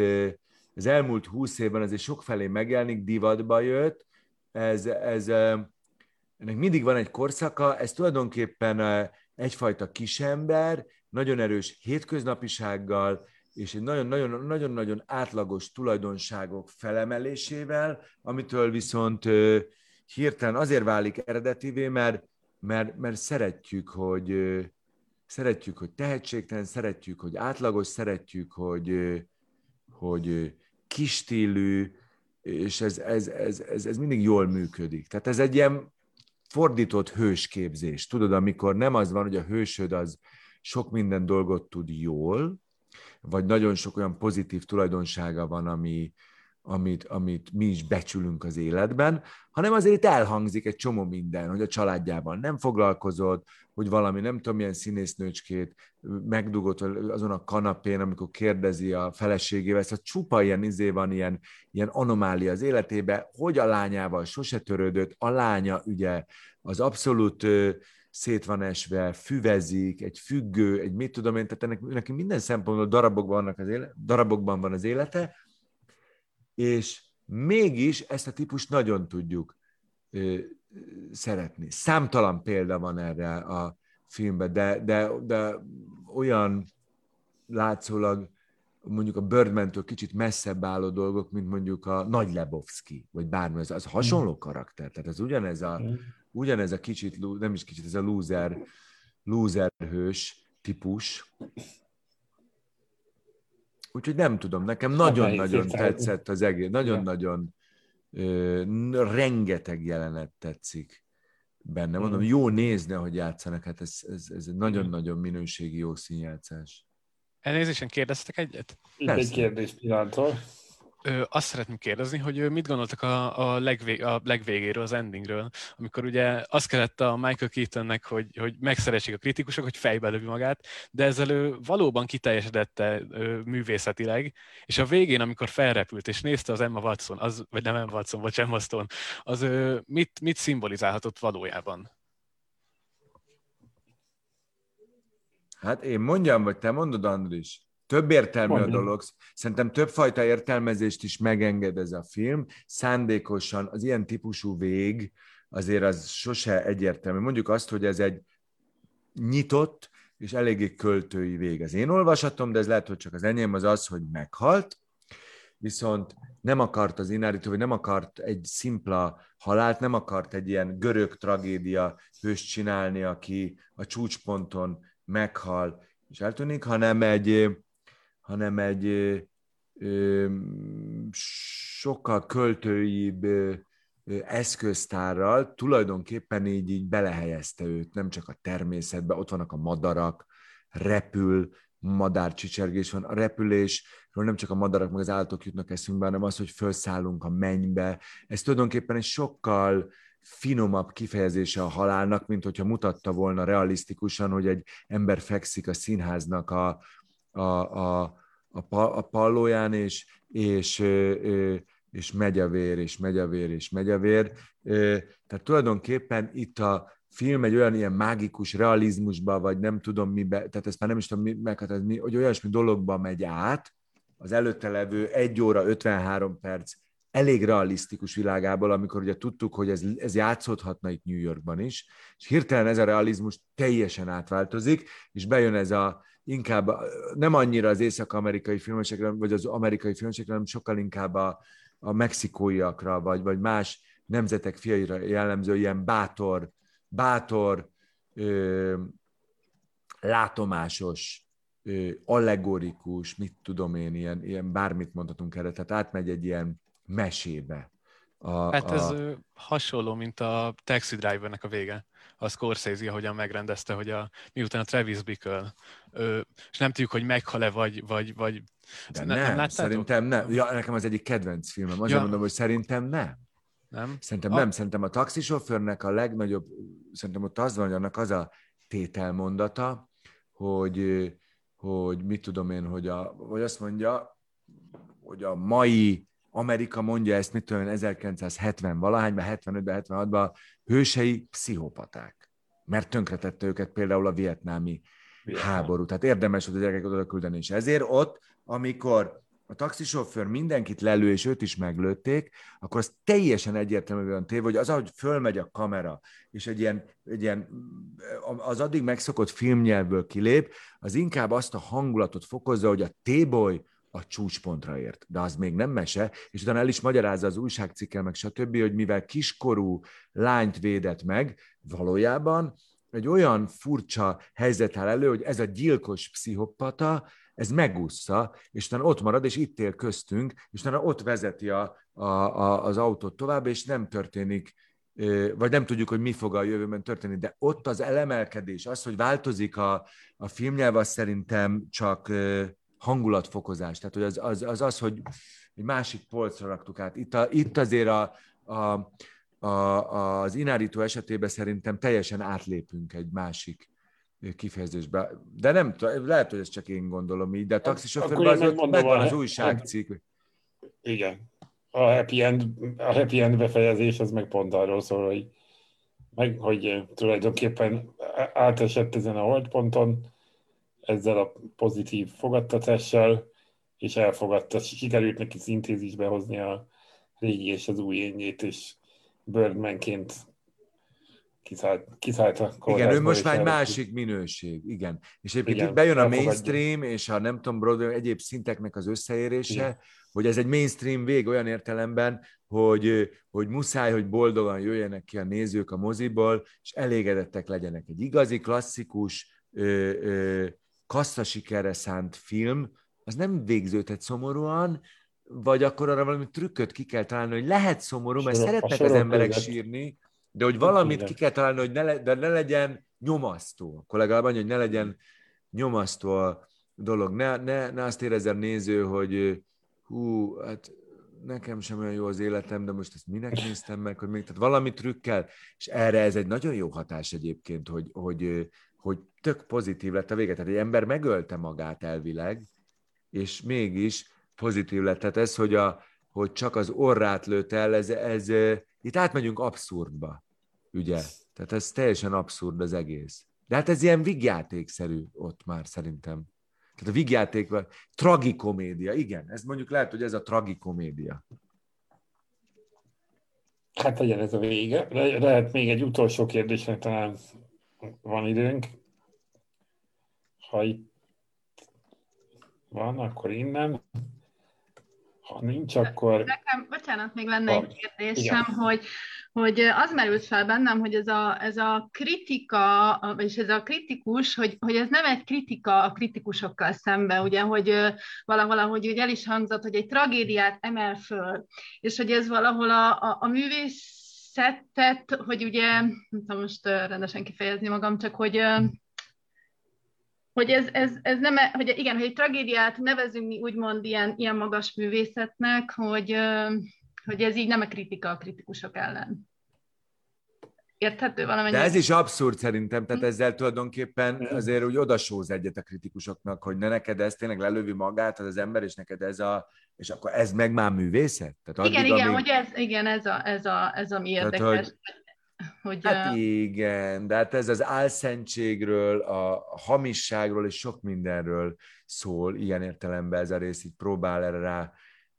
az elmúlt húsz évben azért sokfelé megjelenik, divatba jött, ez, ez, ennek mindig van egy korszaka, ez tulajdonképpen egyfajta kisember, nagyon erős hétköznapisággal, és egy nagyon-nagyon átlagos tulajdonságok felemelésével, amitől viszont hirtelen azért válik eredetivé, mert, mert, mert szeretjük, hogy szeretjük, hogy tehetségtelen, szeretjük, hogy átlagos, szeretjük, hogy, hogy kistílű, és ez, ez, ez, ez, ez mindig jól működik. Tehát ez egy ilyen fordított hősképzés. Tudod, amikor nem az van, hogy a hősöd az sok minden dolgot tud jól, vagy nagyon sok olyan pozitív tulajdonsága van, ami, amit, amit mi is becsülünk az életben, hanem azért itt elhangzik egy csomó minden, hogy a családjával nem foglalkozott, hogy valami nem tudom milyen színésznőcskét megdugott azon a kanapén, amikor kérdezi a feleségével, ez a csupa ilyen izé van, ilyen, ilyen anomália az életébe, hogy a lányával sose törődött, a lánya ugye az abszolút szét van esve, füvezik, egy függő, egy mit tudom én, tehát ennek, neki minden szempontból darabokban, vannak az éle, darabokban van az élete, és mégis ezt a típust nagyon tudjuk ö, szeretni. Számtalan példa van erre a filmben, de, de, de olyan látszólag mondjuk a Birdman-től kicsit messzebb álló dolgok, mint mondjuk a Nagy Lebowski, vagy bármi, az, az hasonló mm. karakter. Tehát ez ugyanez a, mm. Ugyanez a kicsit, nem is kicsit, ez a loser, loser hős típus. Úgyhogy nem tudom, nekem nagyon-nagyon tetszett az egész, nagyon-nagyon rengeteg jelenet tetszik benne. Mondom, mm. jó nézni, hogy játszanak, hát ez, ez, ez egy nagyon-nagyon minőségi jó színjátszás. Elnézésen kérdeztek egyet? Itt egy kérdés pillanatról. Ö, azt szeretném kérdezni, hogy mit gondoltak a, a, legvég, a legvégéről, az endingről, amikor ugye azt kellett a Michael Keatonnek, hogy, hogy megszeressék a kritikusok, hogy fejbe lövi magát, de ezzel ő valóban kiteljesedette művészetileg, és a végén, amikor felrepült és nézte az Emma Watson, az, vagy nem Emma Watson, vagy Emma Stone, az ö, mit, mit szimbolizálhatott valójában? Hát én mondjam, vagy te mondod, Andris? Több értelmű a dolog. Szerintem többfajta értelmezést is megenged ez a film. Szándékosan az ilyen típusú vég azért az sose egyértelmű. Mondjuk azt, hogy ez egy nyitott és eléggé költői vég. Az én olvasatom, de ez lehet, hogy csak az enyém az az, hogy meghalt, viszont nem akart az inárító, vagy nem akart egy szimpla halált, nem akart egy ilyen görög tragédia hőst csinálni, aki a csúcsponton meghal és eltűnik, hanem egy, hanem egy ö, sokkal költőibb ö, eszköztárral tulajdonképpen így, így belehelyezte őt, nem csak a természetbe, ott vannak a madarak, repül, madárcsicsergés van. A repülésről nem csak a madarak, meg az állatok jutnak eszünkbe, hanem az, hogy felszállunk a mennybe. Ez tulajdonképpen egy sokkal finomabb kifejezése a halálnak, mint hogyha mutatta volna realisztikusan, hogy egy ember fekszik a színháznak a, a, a, a, a pallóján, és, és, és megy a vér, és megy a vér, és megy a vér. Tehát tulajdonképpen itt a film egy olyan ilyen mágikus realizmusba, vagy nem tudom mibe, tehát ezt már nem is tudom meghatározni, hogy olyasmi dologba megy át, az előtte levő 1 óra 53 perc elég realisztikus világából, amikor ugye tudtuk, hogy ez, ez játszódhatna itt New Yorkban is, és hirtelen ez a realizmus teljesen átváltozik, és bejön ez a inkább nem annyira az észak-amerikai filmesekre, vagy az amerikai filmesekre, hanem sokkal inkább a, a mexikóiakra, vagy, vagy más nemzetek fiaira jellemző ilyen bátor, bátor, ö, látomásos, ö, allegorikus, mit tudom én, ilyen, ilyen bármit mondhatunk erre, tehát átmegy egy ilyen mesébe. A, hát ez a... hasonló, mint a Taxi Drivernek a vége. A Scorsese, ahogyan megrendezte, hogy a, miután a Travis Bickle, ö, és nem tudjuk, hogy meghal-e, vagy, vagy, vagy De ne, nem, nem szerintem nem. Ja, nekem az egyik kedvenc filmem. Azért ja. mondom, hogy szerintem nem. Nem? Szerintem a... nem. Szerintem a taxisofőrnek a legnagyobb, szerintem ott az van, hogy annak az a tételmondata, hogy, hogy mit tudom én, hogy, a, vagy azt mondja, hogy a mai Amerika mondja ezt, mit tudom 1970 valahányban, 75-ben, 76-ban hősei pszichopaták. Mert tönkretette őket például a vietnámi Vietnám. háború. Tehát érdemes hogy a gyerekeket oda küldeni. És ezért ott, amikor a taxisofőr mindenkit lelő, és őt is meglőtték, akkor az teljesen egyértelműen téve, hogy az, ahogy fölmegy a kamera, és egy ilyen, egy ilyen az addig megszokott filmnyelvből kilép, az inkább azt a hangulatot fokozza, hogy a T-boy a csúcspontra ért. De az még nem mese, és utána el is magyarázza az újságcikkel, meg stb., hogy mivel kiskorú lányt védett meg, valójában egy olyan furcsa helyzet áll elő, hogy ez a gyilkos pszichopata, ez megúszza, és utána ott marad, és itt él köztünk, és utána ott vezeti a, a, a, az autót tovább, és nem történik, vagy nem tudjuk, hogy mi fog a jövőben történni, de ott az elemelkedés, az, hogy változik a, a filmnyelv, az szerintem csak hangulatfokozás. Tehát hogy az az, az, az hogy egy másik polcra raktuk át. Itt, a, itt azért a, a, a, az inárító esetében szerintem teljesen átlépünk egy másik kifejezésbe. De nem lehet, hogy ezt csak én gondolom így, de a taxisofőrben az ott megvan az újságcikk. Igen. A happy, end, a happy end befejezés az meg pont arról szól, hogy, meg, hogy tulajdonképpen átesett ezen a holdponton, ezzel a pozitív fogadtatással, és elfogadta, sikerült neki szintézisbe hozni a régi és az új énjét, és Birdmanként kiszállt, kiszállt a Igen, ő most már egy másik minőség, igen. És egyébként igen, itt bejön a mainstream, és a nem tudom, Broadway, egyéb szinteknek az összeérése, igen. hogy ez egy mainstream vég olyan értelemben, hogy, hogy muszáj, hogy boldogan jöjjenek ki a nézők a moziból, és elégedettek legyenek. Egy igazi, klasszikus, ö, ö, kassza sikerre szánt film, az nem végződhet szomorúan, vagy akkor arra valami trükköt ki kell találni, hogy lehet szomorú, mert szeretnek az emberek között. sírni, de hogy valamit ki kell találni, hogy ne, le, de ne legyen nyomasztó. Akkor legalább annyi, hogy ne legyen nyomasztó a dolog. Ne, ne, ne azt érezze a néző, hogy hú, hát nekem sem olyan jó az életem, de most ezt minek néztem meg, hogy még, tehát valami trükkel, és erre ez egy nagyon jó hatás egyébként, hogy, hogy, hogy tök pozitív lett a vége. Tehát egy ember megölte magát elvileg, és mégis pozitív lett. Tehát ez, hogy, a, hogy csak az orrát lőtt el, ez, ez, itt átmegyünk abszurdba, ugye? Tehát ez teljesen abszurd az egész. De hát ez ilyen vigjátékszerű ott már szerintem. Tehát a vigjáték, tragikomédia, igen, ez mondjuk lehet, hogy ez a tragikomédia. Hát legyen ez a vége. Le- lehet még egy utolsó kérdésre talán van időnk. Ha itt van, akkor innen. Ha nincs, akkor... Nekem, bocsánat, még lenne egy kérdésem, igen. hogy, hogy az merült fel bennem, hogy ez a, ez a kritika, vagyis ez a kritikus, hogy, hogy ez nem egy kritika a kritikusokkal szemben, ugye, hogy valahol, ahogy ugye el is hangzott, hogy egy tragédiát emel föl, és hogy ez valahol a, a, a művészetet, hogy ugye, nem tudom most rendesen kifejezni magam, csak hogy hogy ez, ez, ez nem, hogy igen, hogy egy tragédiát nevezünk mi úgymond ilyen, ilyen magas művészetnek, hogy, hogy ez így nem a kritika a kritikusok ellen. Érthető valamennyire? De ez is abszurd szerintem, tehát hm. ezzel tulajdonképpen azért úgy odasóz egyet a kritikusoknak, hogy ne neked ez tényleg lelövi magát az, az ember, és neked ez a, és akkor ez meg már művészet? Tehát igen, addig, igen, amíg... hogy ez, igen, ez a, ez a, ez a mi érdekes. Tehát, hogy hogy, hát uh... igen, de hát ez az álszentségről, a hamisságról és sok mindenről szól, ilyen értelemben ez a rész így próbál erre rá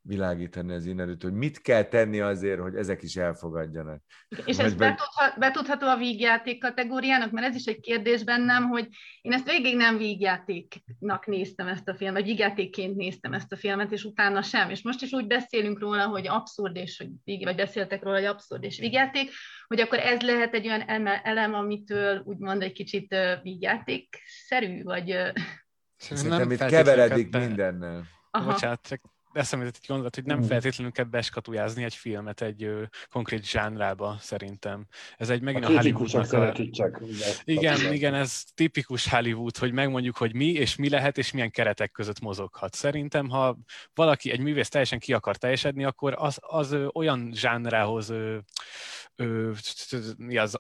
világítani az innen, hogy mit kell tenni azért, hogy ezek is elfogadjanak. És ez be... betudható a vígjáték kategóriának, mert ez is egy kérdés bennem, hogy én ezt végig nem vígjátéknak néztem ezt a filmet, vagy vígjátékként néztem ezt a filmet, és utána sem. És most is úgy beszélünk róla, hogy abszurd, és hogy vagy beszéltek róla, hogy abszurd és vígjáték, hogy akkor ez lehet egy olyan elem, amitől úgymond egy kicsit vígjáték-szerű, vagy... Szerintem itt keveredik mindennel. Aha. Bocsánat, csak eszembe egy gondolat, hogy nem mm. feltétlenül kell beskatujázni egy filmet egy ö, konkrét zsánrába, szerintem. Ez egy megint a, a Hollywoodnak a... csak. Igen, igen, ez tipikus Hollywood, hogy megmondjuk, hogy mi és mi lehet, és milyen keretek között mozoghat. Szerintem, ha valaki, egy művész teljesen ki akar teljesedni, akkor az, az ö, olyan zsánrához ö, ö, mi az,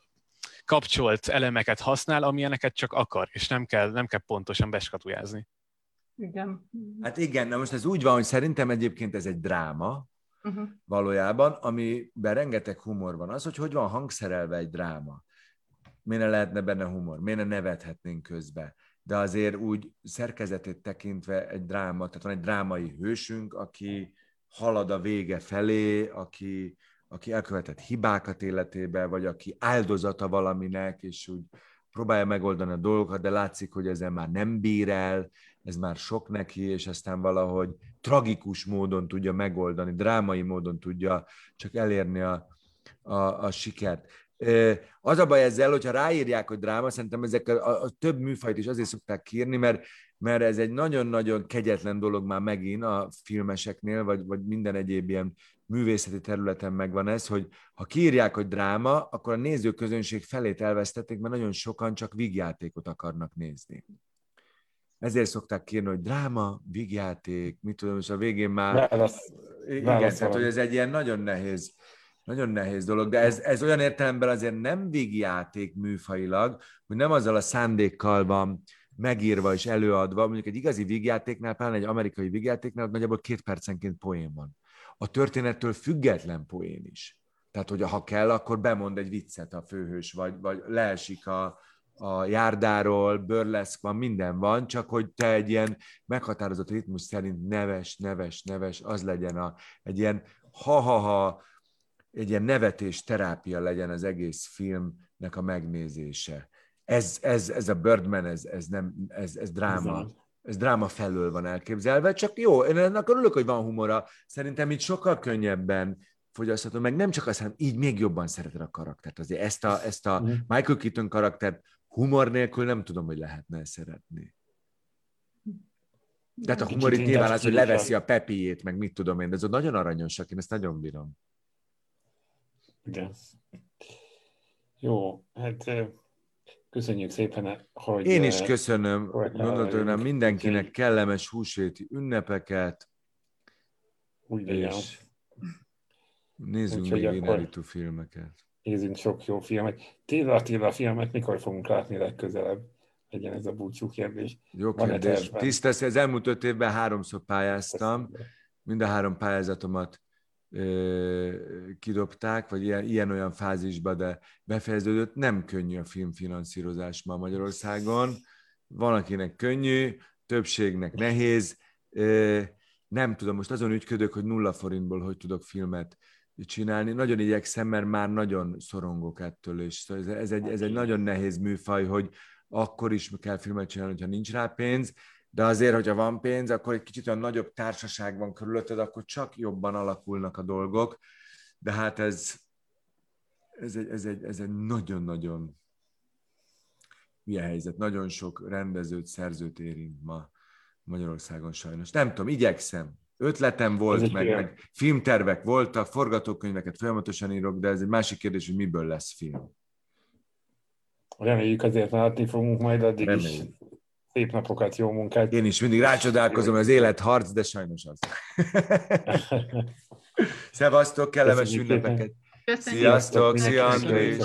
kapcsolt elemeket használ, amilyeneket csak akar, és nem kell, nem kell pontosan beskatujázni. Igen. Hát igen, na most ez úgy van, hogy szerintem egyébként ez egy dráma, uh-huh. valójában, amiben rengeteg humor van. Az, hogy hogy van hangszerelve egy dráma. Miért ne lehetne benne humor? Miért ne nevethetnénk közbe? De azért úgy szerkezetét tekintve egy dráma, tehát van egy drámai hősünk, aki halad a vége felé, aki, aki elkövetett hibákat életébe, vagy aki áldozata valaminek, és úgy próbálja megoldani a dolgokat, de látszik, hogy ezen már nem bír el, ez már sok neki, és aztán valahogy tragikus módon tudja megoldani, drámai módon tudja csak elérni a, a, a sikert. Az a baj ezzel, hogyha ráírják, hogy dráma, szerintem ezek a, a, több műfajt is azért szokták kírni, mert, mert ez egy nagyon-nagyon kegyetlen dolog már megint a filmeseknél, vagy, vagy minden egyéb ilyen művészeti területen megvan ez, hogy ha kiírják, hogy dráma, akkor a nézőközönség felét elvesztették, mert nagyon sokan csak vígjátékot akarnak nézni. Ezért szokták kérni, hogy dráma, vígjáték, mit tudom, és a végén már... Válasz, igen, válasz tehát, hogy ez egy ilyen nagyon nehéz, nagyon nehéz dolog, de ez, ez olyan értelemben azért nem vígjáték műfajilag, hogy nem azzal a szándékkal van megírva és előadva, mondjuk egy igazi vígjátéknál, pláne egy amerikai vígjátéknál, nagyjából két percenként poén van. A történettől független poén is. Tehát, hogy ha kell, akkor bemond egy viccet a főhős, vagy, vagy leesik a, a járdáról, burleszk van, minden van, csak hogy te egy ilyen meghatározott ritmus szerint neves, neves, neves, az legyen a, egy ilyen ha-ha-ha egy ilyen nevetés terápia legyen az egész filmnek a megnézése. Ez, ez, ez a Birdman, ez, ez, nem, ez, ez dráma. Ez dráma felől van elképzelve, csak jó, én ennek örülök, hogy van humora. Szerintem itt sokkal könnyebben fogyasztható, meg nem csak azt, hanem így még jobban szereted a karaktert. Azért ezt a, ezt a mm. Michael Keaton karaktert humor nélkül nem tudom, hogy lehetne szeretni. De hát a humor itt nyilván az, hogy leveszi a pepiét, meg mit tudom én, de ez nagyon aranyosak, én ezt nagyon bírom. Igen. Jó, hát köszönjük szépen, hogy... Én is köszönöm, gondoltam, mindenkinek kellemes húsvéti ünnepeket. Úgy és nézzünk Úgyhogy még inerítő filmeket. Nézzünk sok jó filmet. Téla Attila filmet mikor fogunk látni legközelebb? Legyen ez a búcsú kérdés. Jó kérdés. Tisztesz, az elmúlt öt évben háromszor pályáztam. Mind a három pályázatomat kidobták, vagy ilyen, ilyen-olyan fázisba, de befejeződött. Nem könnyű a filmfinanszírozás ma Magyarországon. Van, akinek könnyű, többségnek nehéz. Nem tudom, most azon ügyködök, hogy nulla forintból hogy tudok filmet csinálni. Nagyon igyekszem, mert már nagyon szorongok ettől, és szóval ez egy, ez egy nagyon nehéz műfaj, hogy akkor is kell filmet csinálni, hogyha nincs rá pénz, de azért, hogyha van pénz, akkor egy kicsit olyan nagyobb társaság van körülötted, akkor csak jobban alakulnak a dolgok, de hát ez, ez egy, ez egy, ez egy nagyon-nagyon milyen helyzet. Nagyon sok rendezőt, szerzőt érint ma Magyarországon sajnos. Nem tudom, igyekszem. Ötletem volt, meg, meg filmtervek voltak, forgatókönyveket folyamatosan írok, de ez egy másik kérdés, hogy miből lesz film. Reméljük azért látni fogunk majd addig Reméljük. is szép napokat, jó munkát. Én is mindig rácsodálkozom, az élet harc, de sajnos az. [LAUGHS] Szevasztok, kellemes ünnepeket! Köszönjük. Sziasztok, szia Andrés!